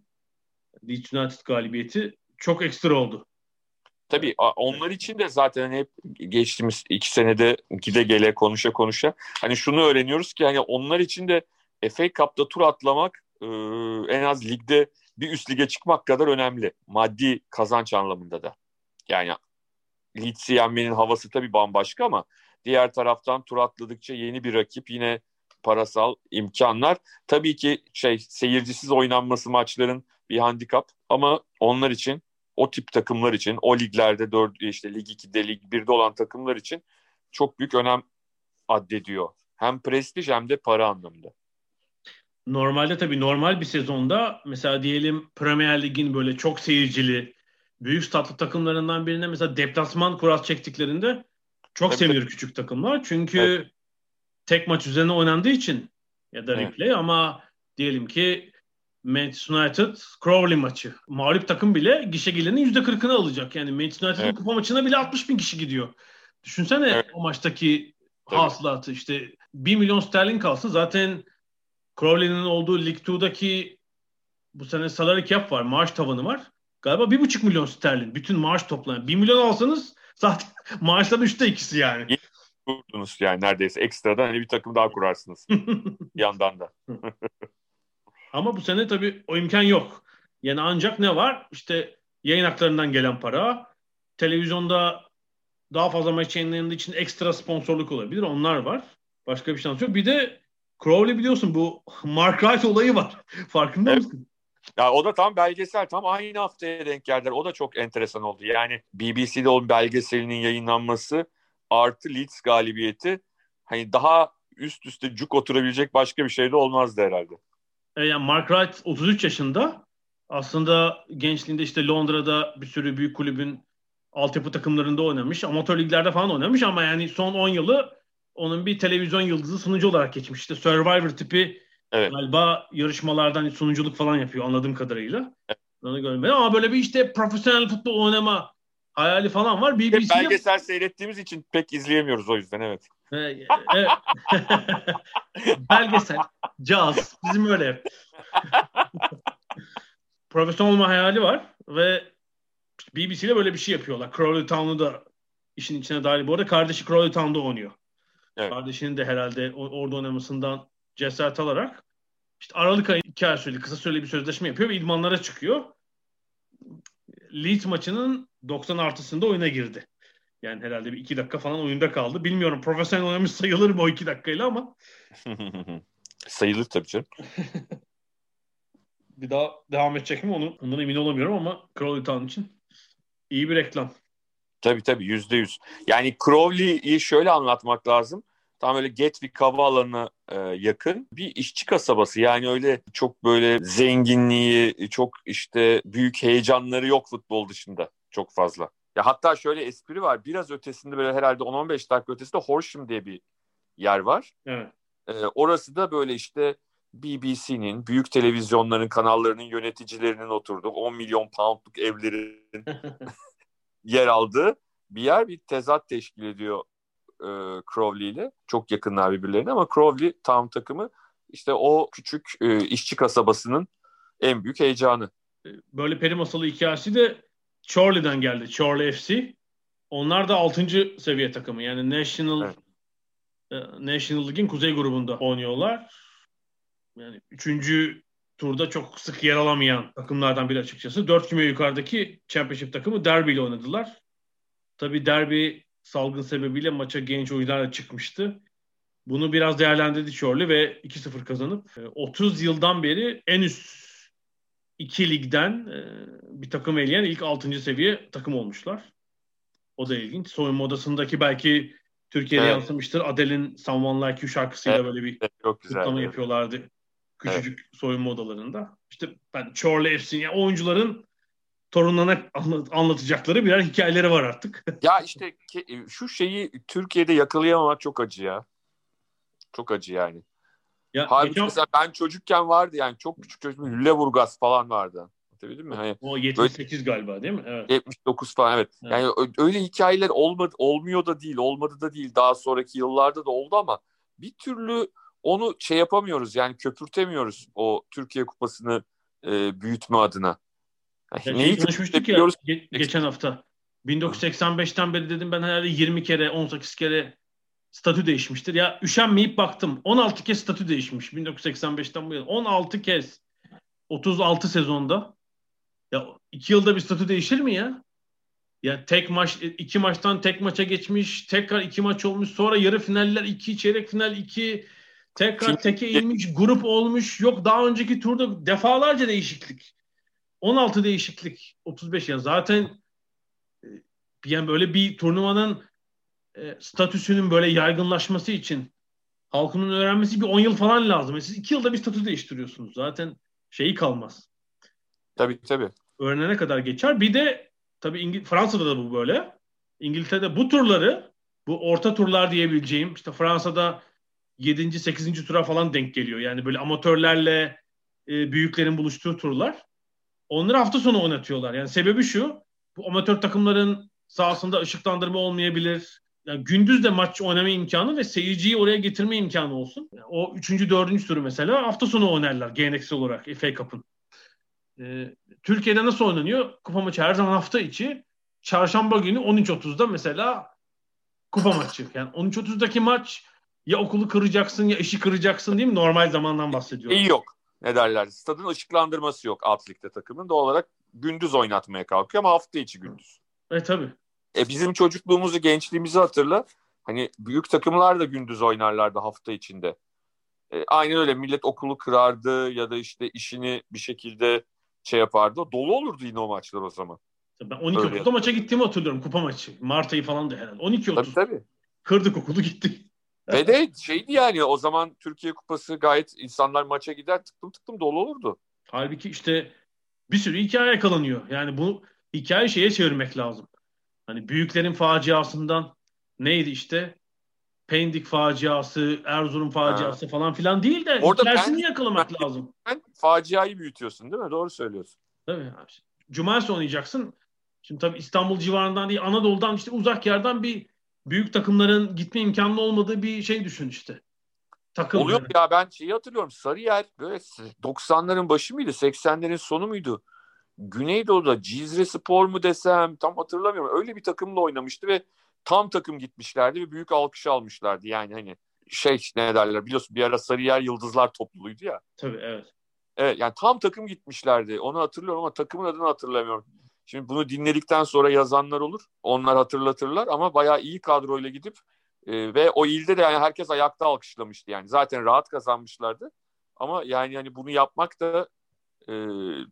Leeds United galibiyeti çok ekstra oldu.
Tabii onlar için de zaten hep geçtiğimiz iki senede gide gele konuşa konuşa hani şunu öğreniyoruz ki hani onlar için de FA Cup'ta tur atlamak e, en az ligde bir üst lige çıkmak kadar önemli. Maddi kazanç anlamında da. Yani Leeds'i yenmenin havası tabii bambaşka ama diğer taraftan tur atladıkça yeni bir rakip yine parasal imkanlar. Tabii ki şey seyircisiz oynanması maçların bir handikap ama onlar için o tip takımlar için o liglerde 4 işte lig 2'de lig 1'de olan takımlar için çok büyük önem addediyor. Hem prestij hem de para anlamında.
Normalde tabii normal bir sezonda mesela diyelim Premier Lig'in böyle çok seyircili büyük statlı takımlarından birine mesela deplasman kuras çektiklerinde çok
Tabii,
sevinir küçük takımlar. Çünkü
Evet.
tek maç üzerine oynandığı için ya da
Evet.
replay ama diyelim ki Manchester United Crowley maçı. Mağlup takım bile gişe gelenin %40'ını alacak. Yani Manchester United'ın
Evet.
kupa maçına bile 60 bin kişi gidiyor. Düşünsene
Evet.
o maçtaki
Tabii.
hasılatı işte 1 milyon sterlin kalsa zaten Crowley'nin olduğu League 2'daki bu sene salary cap var. Maaş tavanı var. Galiba 1,5 milyon sterlin. Bütün maaş toplanıyor. 1 milyon alsanız zaten maaşların üçte ikisi yani.
Kurdunuz yani neredeyse ekstradan hani bir takım daha kurarsınız yandan da.
Ama bu sene tabii o imkan yok. Yani ancak ne var? İşte yayın haklarından gelen para, televizyonda daha fazla maç yayınlandığı için ekstra sponsorluk olabilir. Onlar var. Başka bir şans yok. Bir de Crowley biliyorsun bu Mark Wright olayı var. Farkında
Evet.
mısın?
Ya o da tam belgesel tam aynı haftaya denk geldiler. O da çok enteresan oldu. Yani BBC'de o belgeselinin yayınlanması artı Leeds galibiyeti hani daha üst üste cuk oturabilecek başka bir şey de olmazdı herhalde.
E, yani Mark Wright 33 yaşında. Aslında gençliğinde işte Londra'da bir sürü büyük kulübün altyapı takımlarında oynamış. Amatör liglerde falan oynamış ama yani son 10 yılı onun bir televizyon yıldızı sunucu olarak geçmiş. İşte Survivor tipi
Evet.
galiba yarışmalardan sunuculuk falan yapıyor anladığım kadarıyla. Onu görmedim ama böyle bir işte profesyonel futbol oynama hayali falan var.
Hep
BBC'de
belgesel seyrettiğimiz için pek izleyemiyoruz o yüzden evet.
e, belgesel, caz, bizim öyle. Profesyonel olma hayali var ve BBC'de böyle bir şey yapıyorlar. Crowley Town'u da işin içine dahil. Bu arada kardeşi Crowley Town'da oynuyor.
Evet.
Kardeşinin de herhalde orada oynamasından cesaret alarak işte Aralık ayı iki ay süreli kısa süreli bir sözleşme yapıyor ve idmanlara çıkıyor. Leeds maçının 90 artısında oyuna girdi. Yani herhalde bir iki dakika falan oyunda kaldı. Bilmiyorum profesyonel oynamış sayılır mı o iki dakikayla ama.
Sayılır tabii canım.
bir daha devam edecek mi onu ondan emin olamıyorum ama Crowley Town için iyi bir reklam.
Tabii tabii yüzde yüz. Yani Crowley'i şöyle anlatmak lazım. Tam öyle Gatwick Havaalanı'na e, yakın bir işçi kasabası. Yani öyle çok böyle zenginliği, çok işte büyük heyecanları yok futbol dışında çok fazla. Ya hatta şöyle espri var. Biraz ötesinde böyle herhalde 10-15 dakika ötesinde Horsham diye bir yer var.
Evet.
E, orası da böyle işte BBC'nin, büyük televizyonların, kanallarının yöneticilerinin oturduğu 10 milyon poundluk evlerin yer aldığı bir yer bir tezat teşkil ediyor e, Crowley ile. Çok yakınlar birbirlerine ama Crowley tam takımı işte o küçük e, işçi kasabasının en büyük heyecanı.
Böyle peri masalı hikayesi de Chorley'den geldi. Chorley FC. Onlar da 6. seviye takımı. Yani National evet. e, National League'in kuzey grubunda oynuyorlar. Yani 3. turda çok sık yer alamayan takımlardan biri açıkçası. 4 küme yukarıdaki Championship takımı Derby ile oynadılar. Tabii Derby salgın sebebiyle maça genç oyuncularla çıkmıştı. Bunu biraz değerlendirdi Chorley ve 2-0 kazanıp 30 e, yıldan beri en üst iki ligden e, bir takım eleyen ilk 6. seviye takım olmuşlar. O da ilginç. Soyunma odasındaki belki Türkiye'de evet. yansımıştır. Adele'in Someone Like You şarkısıyla evet. böyle bir evet, çok güzel, kutlama evet. yapıyorlardı. Küçücük evet. soyunma odalarında. İşte ben Chorley FC'nin yani oyuncuların torunlarına anlatacakları birer hikayeleri var artık.
ya işte şu şeyi Türkiye'de yakalayamamak çok acı ya. Çok acı yani. Ya, Halbuki geçen... mesela ben çocukken vardı yani çok küçük çocuğum Lüleburgaz falan vardı. Anlatabildim mi? Hani
o 78 böyle, galiba değil mi? Evet.
79 falan evet. evet. Yani öyle hikayeler olmadı, olmuyor da değil, olmadı da değil. Daha sonraki yıllarda da oldu ama bir türlü onu şey yapamıyoruz yani köpürtemiyoruz o Türkiye Kupası'nı e, büyütme adına.
Yani neyi konuşmuştuk ya ge- geçen hafta. 1985'ten beri dedim ben herhalde 20 kere 18 kere statü değişmiştir. Ya üşenmeyip baktım. 16 kez statü değişmiş 1985'ten bu yana. 16 kez 36 sezonda. Ya iki yılda bir statü değişir mi ya? Ya tek maç iki maçtan tek maça geçmiş, tekrar iki maç olmuş, sonra yarı finaller iki, çeyrek final iki, tekrar teke inmiş, grup olmuş. Yok daha önceki turda defalarca değişiklik. 16 değişiklik, 35 yani zaten e, yani böyle bir turnuvanın e, statüsünün böyle yaygınlaşması için halkının öğrenmesi bir 10 yıl falan lazım. Yani siz 2 yılda bir statü değiştiriyorsunuz. Zaten şeyi kalmaz.
Tabii tabii.
Öğrenene kadar geçer. Bir de tabii İngil Fransa'da da bu böyle. İngiltere'de bu turları bu orta turlar diyebileceğim işte Fransa'da 7. 8. tura falan denk geliyor. Yani böyle amatörlerle e, büyüklerin buluştuğu turlar. Onları hafta sonu oynatıyorlar. Yani sebebi şu. Bu amatör takımların sahasında ışıklandırma olmayabilir yani gündüz de maç oynama imkanı ve seyirciyi oraya getirme imkanı olsun. Yani o üçüncü, dördüncü turu mesela hafta sonu oynarlar geleneksel olarak FA Cup'ın. Ee, Türkiye'de nasıl oynanıyor? Kupa maçı her zaman hafta içi. Çarşamba günü 13.30'da mesela kupa maçı. Yani 13.30'daki maç ya okulu kıracaksın ya işi kıracaksın değil mi? Normal zamandan bahsediyorum.
İyi yok. Ne derler? Stadın ışıklandırması yok alt ligde takımın. Doğal olarak gündüz oynatmaya kalkıyor ama hafta içi gündüz.
E tabii.
E, bizim çocukluğumuzu, gençliğimizi hatırla. Hani büyük takımlar da gündüz oynarlardı hafta içinde. E, aynen öyle millet okulu kırardı ya da işte işini bir şekilde şey yapardı. Dolu olurdu yine o maçlar o zaman.
Ben 12.30'da maça gittiğimi hatırlıyorum kupa maçı. Mart ayı falan da herhalde. 12.30.
Tabii tabii.
Kırdık okulu gitti.
Ve de şeydi yani o zaman Türkiye Kupası gayet insanlar maça gider tıktım tıktım dolu olurdu.
Halbuki işte bir sürü hikaye yakalanıyor. Yani bu hikaye şeye çevirmek lazım. Hani büyüklerin faciasından neydi işte? Pendik faciası, Erzurum faciası ha. falan filan değil de Orada hikayesini ben, yakalamak ben, lazım.
Ben faciayı büyütüyorsun değil mi? Doğru söylüyorsun.
Tabii abi. Cumartesi oynayacaksın. Şimdi tabii İstanbul civarından değil Anadolu'dan işte uzak yerden bir büyük takımların gitme imkanı olmadığı bir şey düşün işte.
Takım Oluyor yani. ya ben şeyi hatırlıyorum Sarıyer böyle 90'ların başı mıydı 80'lerin sonu muydu? Güneydoğu'da Cizre Spor mu desem tam hatırlamıyorum. Öyle bir takımla oynamıştı ve tam takım gitmişlerdi ve büyük alkış almışlardı. Yani hani şey ne derler biliyorsun bir ara Sarıyer Yıldızlar topluluğuydu ya.
Tabii evet.
Evet yani tam takım gitmişlerdi. Onu hatırlıyorum ama takımın adını hatırlamıyorum. Şimdi bunu dinledikten sonra yazanlar olur. Onlar hatırlatırlar ama bayağı iyi kadroyla gidip e, ve o ilde de yani herkes ayakta alkışlamıştı. Yani zaten rahat kazanmışlardı. Ama yani yani bunu yapmak da e,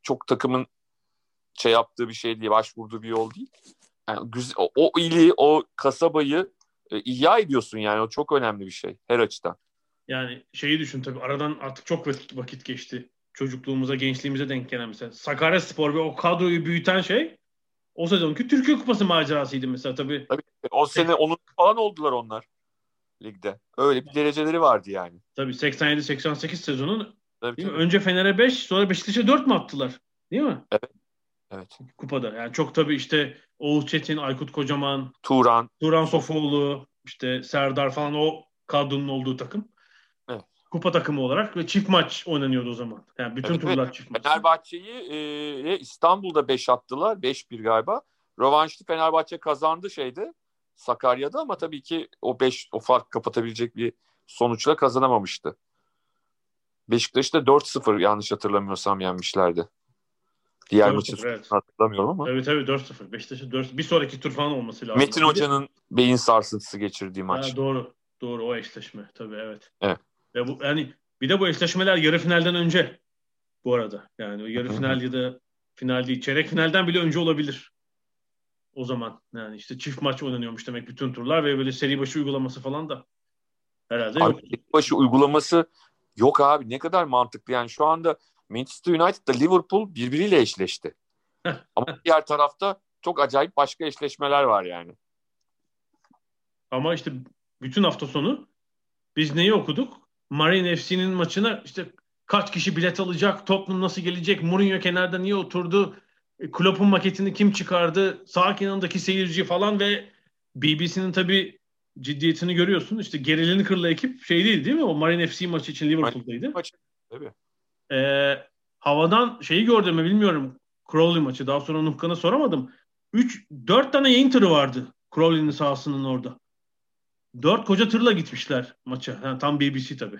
çok takımın şey yaptığı bir şey değil, başvurduğu bir yol değil. Yani güzel, o, o ili, o kasabayı e, ihya ediyorsun yani. O çok önemli bir şey her açıdan.
Yani şeyi düşün tabii aradan artık çok vakit, geçti. Çocukluğumuza, gençliğimize denk gelen mesela. Sakarya Spor ve o kadroyu büyüten şey o sezonki Türkiye Kupası macerasıydı mesela tabii.
Tabii o sene onun falan oldular onlar ligde. Öyle bir dereceleri vardı yani.
Tabii 87-88 sezonun
Tabii, tabii.
önce Fener'e 5 sonra Beşiktaş'a 4 mü attılar? Değil mi?
Evet.
Kupada. Yani çok tabii işte Oğuz Çetin, Aykut Kocaman,
Turan,
Turan Sofoğlu, işte Serdar falan o kadronun olduğu takım. Kupa takımı olarak ve çift maç oynanıyordu o zaman. Yani bütün
Evet,
turlar çift maç.
Fenerbahçe'yi e, İstanbul'da 5 attılar. 5-1 galiba. Rövanşlı Fenerbahçe kazandı şeyde Sakarya'da ama tabii ki o 5 o fark kapatabilecek bir sonuçla kazanamamıştı. Beşiktaş'ta 4-0 yanlış hatırlamıyorsam yenmişlerdi. Diğer
4-0,
maçı
evet.
hatırlamıyorum ama.
Evet evet 4-0. Beşiktaş'a 4 Bir sonraki tur falan olması lazım.
Metin Hoca'nın beyin sarsıntısı geçirdiği maç.
Ha, doğru. Doğru o eşleşme tabii evet.
Evet.
Ve bu yani bir de bu eşleşmeler yarı finalden önce bu arada. Yani yarı final ya da final değil çeyrek finalden bile önce olabilir. O zaman yani işte çift maç oynanıyormuş demek bütün turlar ve böyle seri başı uygulaması falan da herhalde yok.
Abi, tek başı uygulaması yok abi. Ne kadar mantıklı. Yani şu anda Manchester United'da Liverpool birbiriyle eşleşti. Ama diğer tarafta çok acayip başka eşleşmeler var yani.
Ama işte bütün hafta sonu biz neyi okuduk? Marine FC'nin maçına işte kaç kişi bilet alacak, Tottenham nasıl gelecek, Mourinho kenarda niye oturdu, e, Klopp'un maketini kim çıkardı, sağ kenarındaki seyirci falan ve BBC'nin tabii ciddiyetini görüyorsun. İşte gerilini kırılı ekip şey değil değil mi? O Marine FC maçı için Liverpool'daydı.
Maçı, tabii.
Ee, havadan şeyi gördüm mü bilmiyorum. Crowley maçı. Daha sonra Nuhkan'a soramadım. 3 4 tane yayın tırı vardı Crowley'nin sahasının orada. 4 koca tırla gitmişler maça. Ha, tam BBC tabii.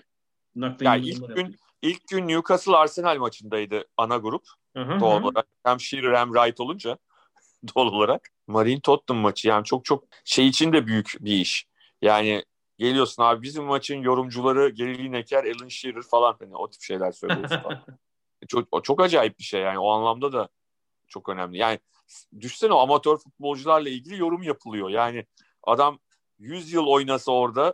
Naklen
Yani ilk gün
yapıyor.
ilk gün Newcastle Arsenal maçındaydı ana grup
Aha,
doğal
aha.
olarak. Hem Shearer hem Wright olunca doğal olarak. Marine Tottenham maçı yani çok çok şey için de büyük bir iş. Yani geliyorsun abi bizim maçın yorumcuları Gary Lineker, Alan Shearer falan hani o tip şeyler söylüyorsun falan. çok, o çok acayip bir şey yani o anlamda da çok önemli. Yani düşsene o amatör futbolcularla ilgili yorum yapılıyor. Yani adam 100 yıl oynasa orada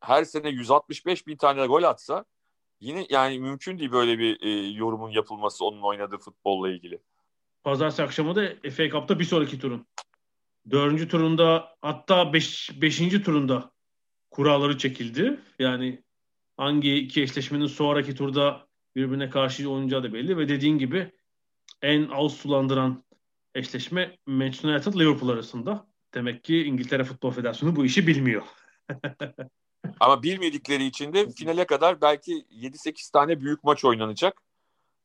her sene 165 bin tane gol atsa yine yani mümkün değil böyle bir e, yorumun yapılması onun oynadığı futbolla ilgili.
Pazartesi akşamı da FA Cup'ta bir sonraki turun. Dördüncü turunda hatta beş, beşinci turunda kuralları çekildi. Yani hangi iki eşleşmenin sonraki turda birbirine karşı oynayacağı da belli ve dediğin gibi en ağız sulandıran eşleşme Manchester United Liverpool arasında. Demek ki İngiltere Futbol Federasyonu bu işi bilmiyor.
Ama bilmedikleri için de finale kadar belki 7-8 tane büyük maç oynanacak.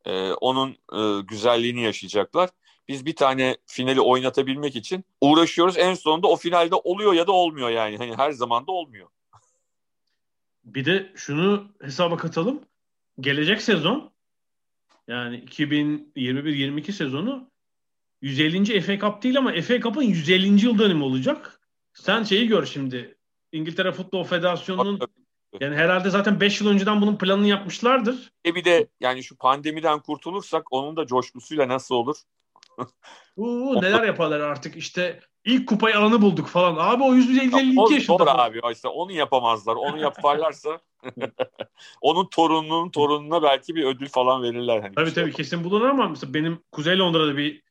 Ee, onun e, güzelliğini yaşayacaklar. Biz bir tane finali oynatabilmek için uğraşıyoruz. En sonunda o finalde oluyor ya da olmuyor yani. Hani her zaman da olmuyor.
Bir de şunu hesaba katalım. Gelecek sezon yani 2021-22 sezonu 150. FA Cup değil ama FA Cup'ın 150. yıl dönümü olacak. Sen şeyi gör şimdi. İngiltere Futbol Federasyonu'nun yani herhalde zaten 5 yıl önceden bunun planını yapmışlardır.
E bir de yani şu pandemiden kurtulursak onun da coşkusuyla nasıl olur?
Uuu neler yaparlar artık işte ilk kupayı alanı bulduk falan. Abi o 152
O
yaşında.
zor abi. İşte onu yapamazlar. Onu yaparlarsa onun torununun torununa belki bir ödül falan verirler. Hani
Tabii
şey
tabii kesin bulunur ama mesela benim Kuzey Londra'da bir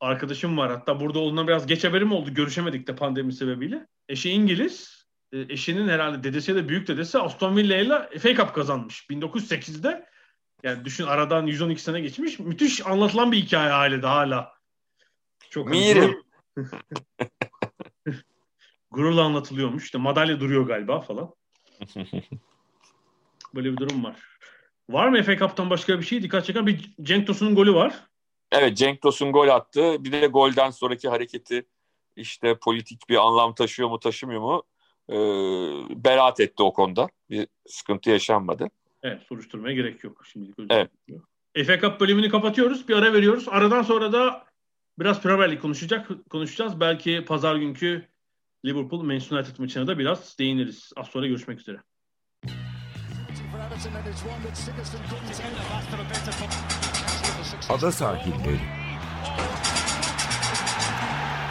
arkadaşım var. Hatta burada olduğundan biraz geç haberim oldu. Görüşemedik de pandemi sebebiyle. Eşi İngiliz. E, Eşinin herhalde dedesi ya da büyük dedesi Aston Villa ile FA Cup kazanmış. 1908'de. Yani düşün aradan 112 sene geçmiş. Müthiş anlatılan bir hikaye ailede hala. Çok
Mirim.
gurur- gururla anlatılıyormuş. İşte madalya duruyor galiba falan. Böyle bir durum var. Var mı FA Cup'tan başka bir şey? Dikkat çeken bir Cenk Tosun'un golü var.
Evet Cenk Tosun gol attı. Bir de golden sonraki hareketi işte politik bir anlam taşıyor mu taşımıyor mu ee, beraat etti o konuda. Bir sıkıntı yaşanmadı.
Evet soruşturmaya gerek yok. Şimdilik
Evet.
FA Cup bölümünü kapatıyoruz. Bir ara veriyoruz. Aradan sonra da biraz Premier League konuşacak, konuşacağız. Belki pazar günkü Liverpool Manchester United maçına da biraz değiniriz. Az sonra görüşmek üzere.
Ada sahilleri.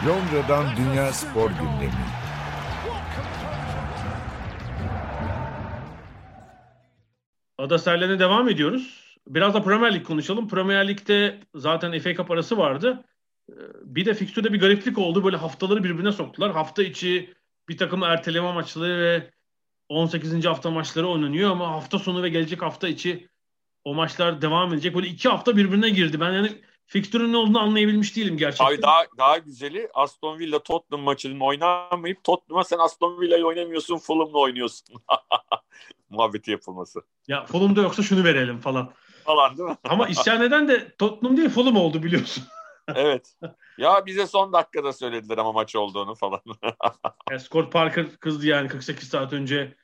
Londra'dan Dünya Spor Gündemi.
Ada sahillerine devam ediyoruz. Biraz da Premier Lig konuşalım. Premier Lig'de zaten FA Cup arası vardı. Ee, bir de fikstürde bir gariplik oldu. Böyle haftaları birbirine soktular. Hafta içi bir takım erteleme maçları ve 18. hafta maçları oynanıyor ama hafta sonu ve gelecek hafta içi o maçlar devam edecek. Böyle iki hafta birbirine girdi. Ben yani fikstürün ne olduğunu anlayabilmiş değilim gerçekten.
Abi daha daha güzeli Aston Villa Tottenham maçının oynanmayıp Tottenham'a sen Aston Villa'yı oynamıyorsun Fulham'la oynuyorsun. Muhabbeti yapılması.
Ya Fulham'da yoksa şunu verelim falan.
Falan değil mi?
Ama isyan eden de Tottenham değil Fulham oldu biliyorsun.
evet. Ya bize son dakikada söylediler ama maç olduğunu falan.
yani Scott Parker kızdı yani 48 saat önce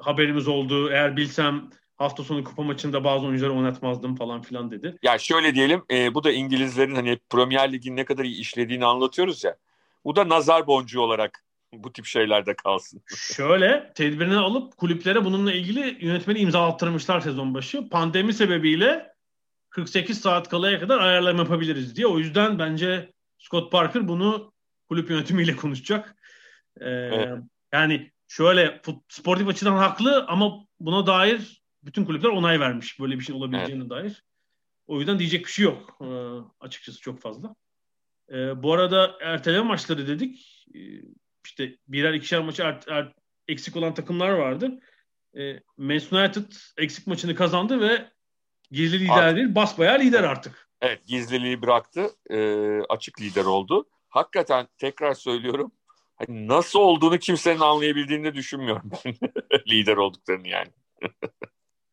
haberimiz oldu. Eğer bilsem hafta sonu kupa maçında bazı oyuncuları oynatmazdım falan filan dedi.
Ya şöyle diyelim e, bu da İngilizlerin hani Premier Lig'in ne kadar iyi işlediğini anlatıyoruz ya. Bu da nazar boncuğu olarak bu tip şeylerde kalsın.
Şöyle tedbirini alıp kulüplere bununla ilgili yönetmeni imza attırmışlar sezon başı. Pandemi sebebiyle 48 saat kalaya kadar ayarlama yapabiliriz diye. O yüzden bence Scott Parker bunu kulüp yönetimiyle konuşacak. Ee, evet. Yani şöyle sportif açıdan haklı ama buna dair bütün kulüpler onay vermiş böyle bir şey olabileceğine evet. dair. O yüzden diyecek bir şey yok ee, açıkçası çok fazla. Ee, bu arada erteleme maçları dedik. Ee, işte birer ikişer maçı er, er, eksik olan takımlar vardı. Ee, Manchester United eksik maçını kazandı ve gizli lider artık. değil basbayağı lider artık.
Evet gizliliği bıraktı. E, açık lider oldu. Hakikaten tekrar söylüyorum. Hani nasıl olduğunu kimsenin anlayabildiğini düşünmüyorum lider olduklarını yani.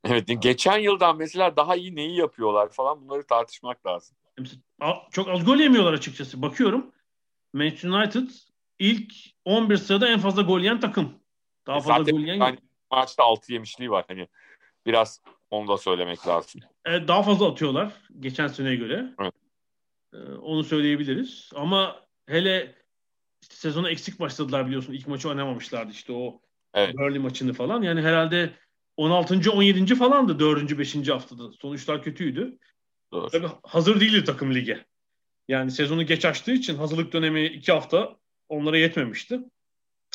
evet geçen yıldan mesela daha iyi neyi yapıyorlar falan bunları tartışmak lazım.
Çok az gol yemiyorlar açıkçası. Bakıyorum Manchester United ilk 11 sırada en fazla gol yiyen takım. Daha fazla
Zaten
gol yiyen
yani maçta 6 yemişliği var. Hani biraz onu da söylemek lazım.
Evet, daha fazla atıyorlar geçen seneye göre.
Evet.
Ee, onu söyleyebiliriz. Ama hele işte sezona eksik başladılar biliyorsun. İlk maçı oynamamışlardı işte o evet. Burnley maçını falan. Yani herhalde 16. 17. falandı 4. 5. haftada. Sonuçlar kötüydü.
Doğru.
Tabii hazır değildi takım lige. Yani sezonu geç açtığı için hazırlık dönemi 2 hafta onlara yetmemişti.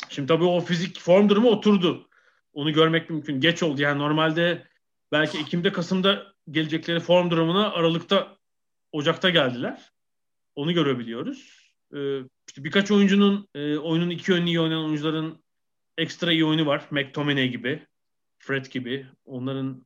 Şimdi tabii o fizik form durumu oturdu. Onu görmek mümkün. Geç oldu. Yani normalde belki Ekim'de Kasım'da gelecekleri form durumuna Aralık'ta Ocak'ta geldiler. Onu görebiliyoruz. Ee, işte birkaç oyuncunun e, oyunun iki yönlü iyi oynayan oyuncuların ekstra iyi oyunu var. McTominay gibi, Fred gibi. Onların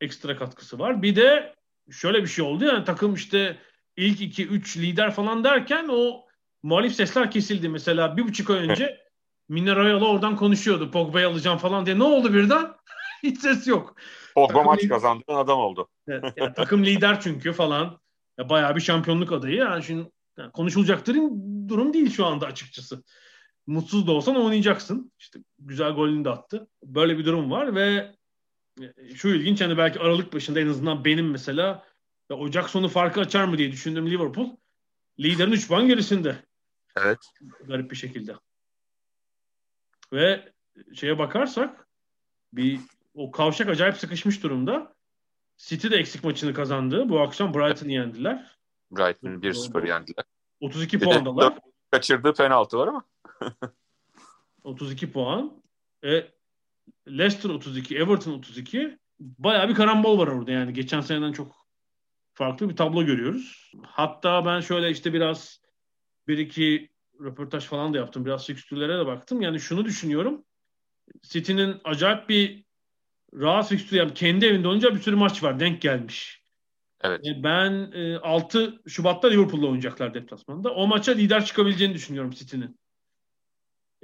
ekstra katkısı var. Bir de şöyle bir şey oldu yani takım işte ilk iki üç lider falan derken o muhalif sesler kesildi. Mesela bir buçuk ay önce Mine Royal'ı oradan konuşuyordu. Pogba'yı alacağım falan diye. Ne oldu birden? Hiç ses yok.
Pogba takım maç kazandıran adam oldu.
Evet, yani takım lider çünkü falan. Ya bayağı bir şampiyonluk adayı. Yani şimdi yani konuşulacak durum değil şu anda açıkçası. Mutsuz da olsan oynayacaksın. İşte güzel golünü de attı. Böyle bir durum var ve e, şu ilginç hani belki Aralık başında en azından benim mesela ya Ocak sonu farkı açar mı diye düşündüm Liverpool. Liderin 3 puan gerisinde.
Evet.
Garip bir şekilde. Ve şeye bakarsak bir o kavşak acayip sıkışmış durumda. City de eksik maçını kazandı. Bu akşam Brighton'ı yendiler.
Brighton'ı 1-0 yendiler.
32 puandalar.
Kaçırdığı penaltı var ama.
32 puan. E, Leicester 32, Everton 32. Bayağı bir karambol var orada yani. Geçen seneden çok farklı bir tablo görüyoruz. Hatta ben şöyle işte biraz bir iki röportaj falan da yaptım. Biraz fikstürlere de baktım. Yani şunu düşünüyorum. City'nin acayip bir rahat fikstür yani kendi evinde olunca bir sürü maç var. Denk gelmiş.
Evet.
E, ben e, 6 Şubat'ta Liverpool'la oynayacaklar deplasmanda. O maça lider çıkabileceğini düşünüyorum City'nin.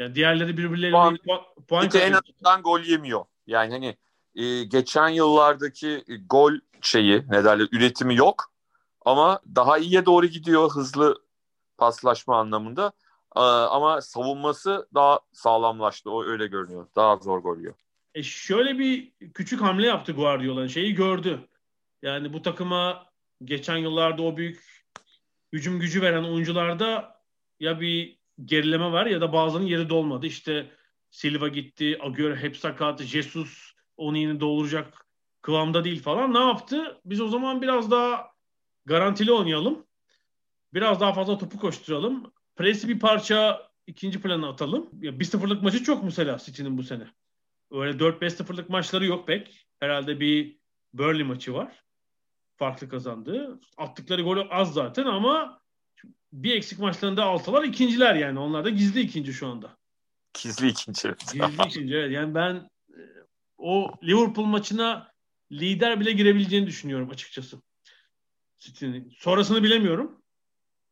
Yani diğerleri birbirleriyle puan,
puan City en azından gol yemiyor. Yani hani e, geçen yıllardaki gol şeyi ne derler üretimi yok ama daha iyiye doğru gidiyor hızlı paslaşma anlamında. Ee, ama savunması daha sağlamlaştı. O öyle görünüyor. Daha zor gol yiyor.
E şöyle bir küçük hamle yaptı Guardiola. Şeyi gördü. Yani bu takıma geçen yıllarda o büyük hücum gücü veren oyuncularda ya bir gerileme var ya da bazılarının yeri dolmadı. İşte Silva gitti, Agüero hep sakat, Jesus onu yine dolduracak kıvamda değil falan. Ne yaptı? Biz o zaman biraz daha garantili oynayalım. Biraz daha fazla topu koşturalım. Presi bir parça ikinci plana atalım. Ya 1-0'lık maçı çok mesela City'nin bu sene. Öyle 4-5-0'lık maçları yok pek. Herhalde bir Burnley maçı var. Farklı kazandı. Attıkları golü az zaten ama bir eksik maçlarında altılar ikinciler yani. Onlar da gizli ikinci şu anda.
Gizli ikinci.
Gizli ikinci evet. Yani ben e, o Liverpool maçına lider bile girebileceğini düşünüyorum açıkçası. City'nin. Sonrasını bilemiyorum.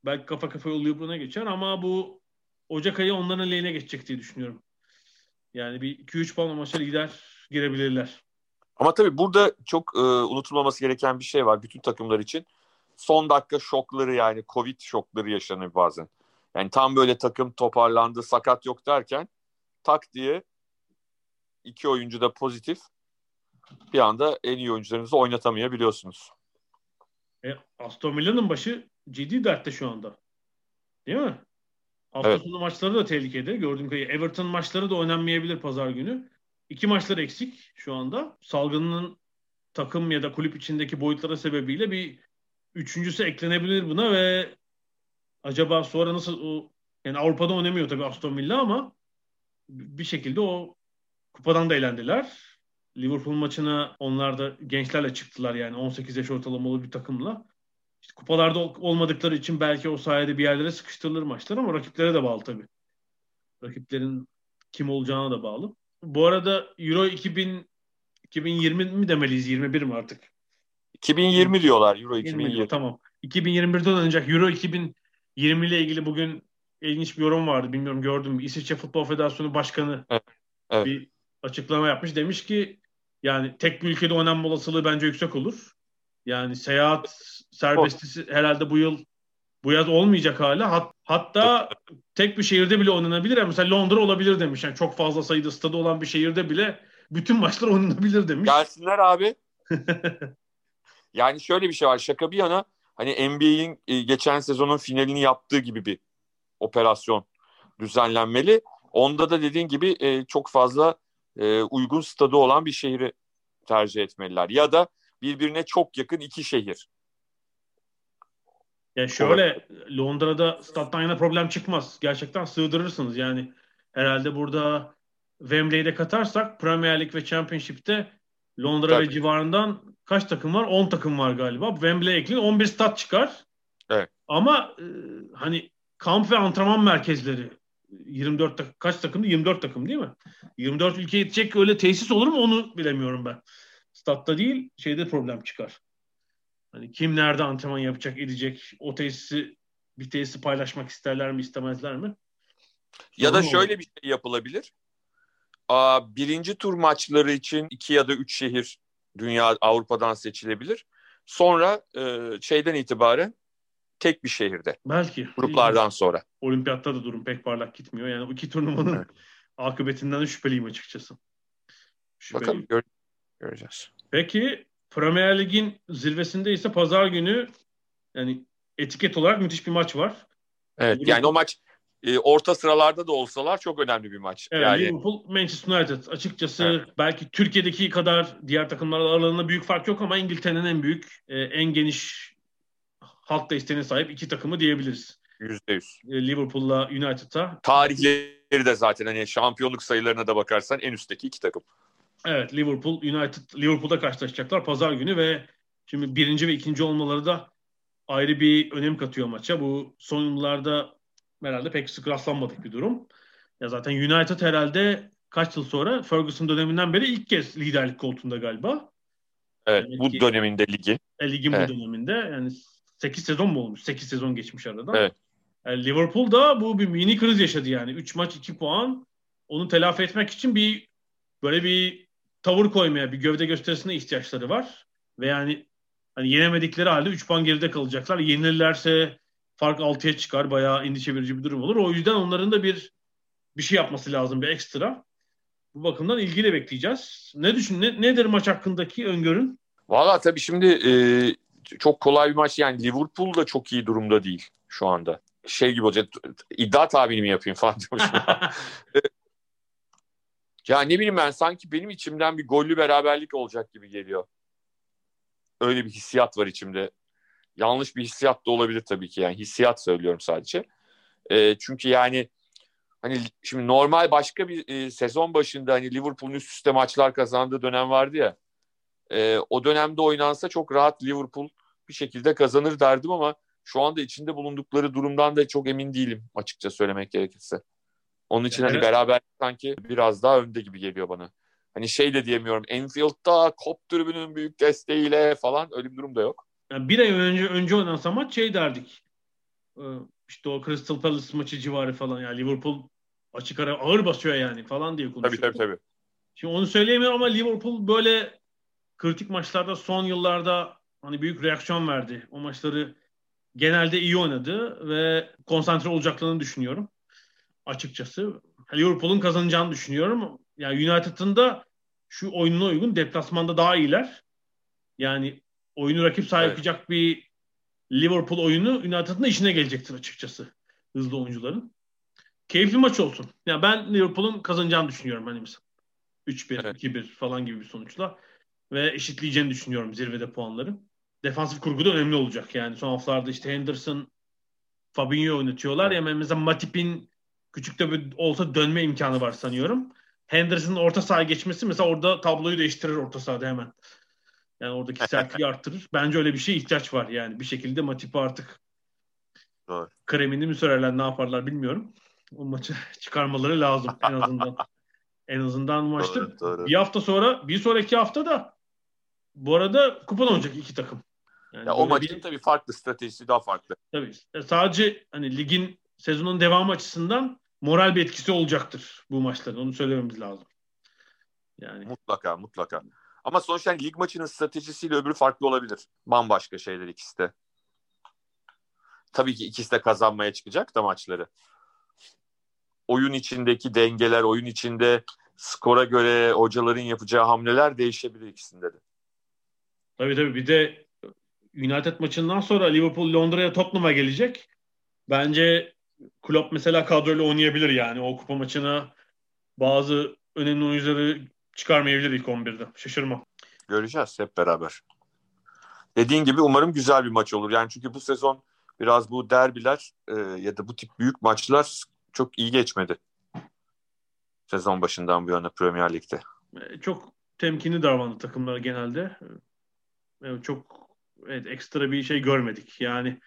Belki kafa kafa yollayıp buna geçer ama bu Ocak ayı onların lehine geçecek diye düşünüyorum. Yani bir 2-3 puan maça lider girebilirler.
Ama tabii burada çok e, unutulmaması gereken bir şey var bütün takımlar için. Son dakika şokları yani Covid şokları yaşanır bazen. Yani tam böyle takım toparlandı, sakat yok derken tak diye iki oyuncu da pozitif bir anda en iyi oyuncularınızı oynatamayabiliyorsunuz.
E, Aston Villa'nın başı ciddi dertte şu anda. Değil mi? Hafta evet. sonu maçları da tehlikede. Gördüğüm kadarıyla Everton maçları da oynanmayabilir pazar günü. İki maçlar eksik şu anda. Salgının takım ya da kulüp içindeki boyutlara sebebiyle bir üçüncüsü eklenebilir buna ve acaba sonra nasıl o yani Avrupa'da oynamıyor tabii Aston Villa ama bir şekilde o kupadan da eğlendiler. Liverpool maçına onlar da gençlerle çıktılar yani 18 yaş ortalamalı bir takımla. İşte kupalarda olmadıkları için belki o sayede bir yerlere sıkıştırılır maçlar ama rakiplere de bağlı tabii. Rakiplerin kim olacağına da bağlı. Bu arada Euro 2000 2020 mi demeliyiz 21 mi artık?
2020 diyorlar Euro 2020. Diyor,
tamam. 2021'de oynanacak Euro 2020 ile ilgili bugün ilginç bir yorum vardı. Bilmiyorum gördüm? İsviçre Futbol Federasyonu Başkanı evet. Evet. bir açıklama yapmış. Demiş ki yani tek bir ülkede oynanma olasılığı bence yüksek olur. Yani seyahat serbestisi herhalde bu yıl bu yaz olmayacak hala. Hat, hatta tek bir şehirde bile oynanabilir. Yani mesela Londra olabilir demiş. Yani çok fazla sayıda stadı olan bir şehirde bile bütün maçlar oynanabilir demiş.
Gelsinler abi. yani şöyle bir şey var. Şaka bir yana hani NBA'in e, geçen sezonun finalini yaptığı gibi bir operasyon düzenlenmeli. Onda da dediğin gibi e, çok fazla e, uygun stadı olan bir şehri tercih etmeliler. Ya da birbirine çok yakın iki şehir.
Ya şöyle Londra'da stat'tan yana problem çıkmaz. Gerçekten sığdırırsınız. Yani herhalde burada Wembley'de katarsak Premier League ve Championship'te Londra Tabii. ve civarından kaç takım var? 10 takım var galiba. Wembley ekleyin 11 stat çıkar.
Evet.
Ama e, hani kamp ve antrenman merkezleri 24 tak kaç takımdı? 24 takım değil mi? 24 ülkeye gidecek öyle tesis olur mu onu bilemiyorum ben. Statta değil şeyde problem çıkar. Hani kim nerede antrenman yapacak, edecek? O tesisi bir tesisi paylaşmak isterler mi, istemezler mi?
Ya da şöyle bir şey yapılabilir. Birinci tur maçları için iki ya da üç şehir dünya Avrupa'dan seçilebilir. Sonra e, şeyden itibaren tek bir şehirde.
Belki.
Gruplardan sonra.
Olimpiyatta da durum pek parlak gitmiyor. Yani o iki turnuvanın evet. akıbetinden de şüpheliyim açıkçası.
Şüpheliyim. Bakalım gör göreceğiz.
Peki Premier Lig'in zirvesinde ise pazar günü yani etiket olarak müthiş bir maç var.
Evet Liverpool, yani o maç e, orta sıralarda da olsalar çok önemli bir maç.
Evet,
yani...
Liverpool Manchester United açıkçası evet. belki Türkiye'deki kadar diğer takımlarla aralarında büyük fark yok ama İngiltere'nin en büyük e, en geniş halk desteğine sahip iki takımı diyebiliriz.
Yüzde yüz.
E, Liverpool'la United'a.
Tarihleri de zaten hani şampiyonluk sayılarına da bakarsan en üstteki iki takım.
Evet Liverpool United Liverpool'da karşılaşacaklar pazar günü ve şimdi birinci ve ikinci olmaları da ayrı bir önem katıyor maça. Bu son yıllarda herhalde pek sık rastlanmadık bir durum. Ya zaten United herhalde kaç yıl sonra Ferguson döneminden beri ilk kez liderlik koltuğunda galiba.
Evet Demek bu ki, döneminde ligi.
E, ligin evet. bu döneminde yani 8 sezon mu olmuş? 8 sezon geçmiş arada.
Evet.
Yani Liverpool da bu bir mini kriz yaşadı yani. 3 maç 2 puan. Onu telafi etmek için bir böyle bir tavır koymaya, bir gövde gösterisine ihtiyaçları var. Ve yani hani yenemedikleri halde 3 puan geride kalacaklar. Yenilirlerse fark 6'ya çıkar. Bayağı endişe verici bir durum olur. O yüzden onların da bir bir şey yapması lazım, bir ekstra. Bu bakımdan ilgiyle bekleyeceğiz. Ne düşün, ne, nedir maç hakkındaki öngörün?
Valla tabii şimdi e, çok kolay bir maç. Yani Liverpool da çok iyi durumda değil şu anda. Şey gibi olacak. iddia tahminimi yapayım falan diyormuşum. ya ne bileyim ben sanki benim içimden bir gollü beraberlik olacak gibi geliyor. Öyle bir hissiyat var içimde. Yanlış bir hissiyat da olabilir tabii ki. Yani hissiyat söylüyorum sadece. E, çünkü yani hani şimdi normal başka bir e, sezon başında hani Liverpool'un üst üste maçlar kazandığı dönem vardı ya. E, o dönemde oynansa çok rahat Liverpool bir şekilde kazanır derdim ama şu anda içinde bulundukları durumdan da çok emin değilim açıkça söylemek gerekirse. Onun için hani evet. hani beraber sanki biraz daha önde gibi geliyor bana. Hani şey de diyemiyorum. Enfield'da Kop tribünün büyük desteğiyle falan öyle bir durum da yok.
Yani bir ay önce önce oynansa maç şey derdik. Ee, işte o Crystal Palace maçı civarı falan yani Liverpool açık ara ağır basıyor yani falan diye konuşuyor.
Tabii tabii tabii.
Şimdi onu söyleyemiyorum ama Liverpool böyle kritik maçlarda son yıllarda hani büyük reaksiyon verdi. O maçları genelde iyi oynadı ve konsantre olacaklarını düşünüyorum. Açıkçası. Liverpool'un kazanacağını düşünüyorum. Yani United'ın da şu oyununa uygun deplasmanda daha iyiler. Yani oyunu rakip sahip evet. yapacak bir Liverpool oyunu United'ın işine gelecektir açıkçası. Hızlı oyuncuların. Keyifli maç olsun. Ya yani ben Liverpool'un kazanacağını düşünüyorum hani mesela. 3-1, evet. 2-1 falan gibi bir sonuçla ve eşitleyeceğini düşünüyorum zirvede puanları. Defansif kurgu da önemli olacak yani. Son haftalarda işte Henderson, Fabinho oynatıyorlar ya mesela Matip'in küçük de bir olsa dönme imkanı var sanıyorum. Henderson'ın orta sahaya geçmesi mesela orada tabloyu değiştirir orta sahada hemen. Yani oradaki sertliği arttırır. Bence öyle bir şey ihtiyaç var yani. Bir şekilde Matip'i artık Doğru. kremini mi sürerler ne yaparlar bilmiyorum. O maçı çıkarmaları lazım en azından. en azından maçta. Doğru, doğru. Bir hafta sonra bir sonraki hafta da bu arada kupon olacak iki takım.
Yani ya o maçın bir, tabii farklı stratejisi daha farklı.
Tabii. Sadece hani ligin sezonun devamı açısından moral bir etkisi olacaktır bu maçların. Onu söylememiz lazım.
Yani mutlaka mutlaka. Ama sonuçta lig maçının stratejisiyle öbürü farklı olabilir. Bambaşka şeyler ikisi de. Tabii ki ikisi de kazanmaya çıkacak da maçları. Oyun içindeki dengeler, oyun içinde skora göre hocaların yapacağı hamleler değişebilir ikisinde de.
Tabii tabii bir de United maçından sonra Liverpool Londra'ya Tottenham'a gelecek. Bence Klopp mesela kadroyla oynayabilir yani. O kupa maçına bazı önemli oyuncuları çıkarmayabilir ilk 11'de. Şaşırmam.
Göreceğiz hep beraber. Dediğin gibi umarım güzel bir maç olur. Yani çünkü bu sezon biraz bu derbiler e, ya da bu tip büyük maçlar çok iyi geçmedi. Sezon başından bu yana Premier Lig'de.
E, çok temkinli davrandı takımlar genelde. Evet, çok evet, ekstra bir şey görmedik. Yani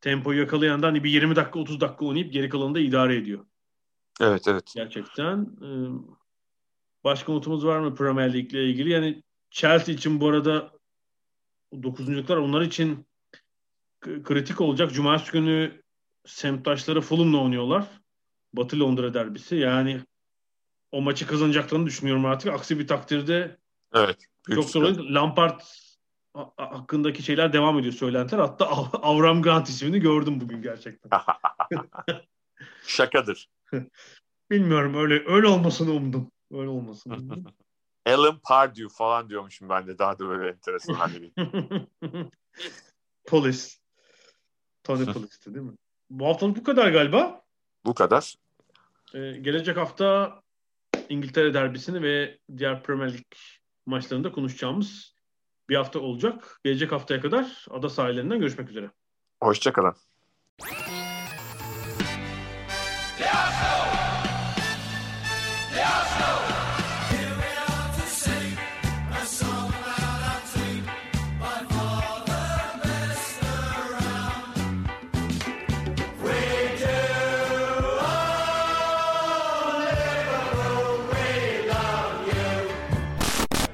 tempoyu yakalayan da hani bir 20 dakika 30 dakika oynayıp geri kalanını da idare ediyor.
Evet evet.
Gerçekten. E, Başka notumuz var mı Premier League ile ilgili? Yani Chelsea için bu arada dokuzunculuklar onlar için kritik olacak. Cumartesi günü semttaşları Fulham'la oynuyorlar. Batı Londra derbisi. Yani o maçı kazanacaklarını düşünüyorum artık. Aksi bir takdirde
evet,
çok zor olur. Lampard hakkındaki şeyler devam ediyor söylentiler. Hatta Avram Grant ismini gördüm bugün gerçekten.
Şakadır.
Bilmiyorum öyle öyle olmasını umdum. Öyle olmasın.
Alan Pardew falan diyormuşum ben de daha da böyle enteresan hani bir.
Polis. Tony Polis'ti değil mi? Bu haftalık bu kadar galiba.
Bu kadar.
Ee, gelecek hafta İngiltere derbisini ve diğer Premier Lig maçlarında konuşacağımız bir hafta olacak. Gelecek haftaya kadar ada sahillerinden görüşmek üzere.
Hoşçakalın.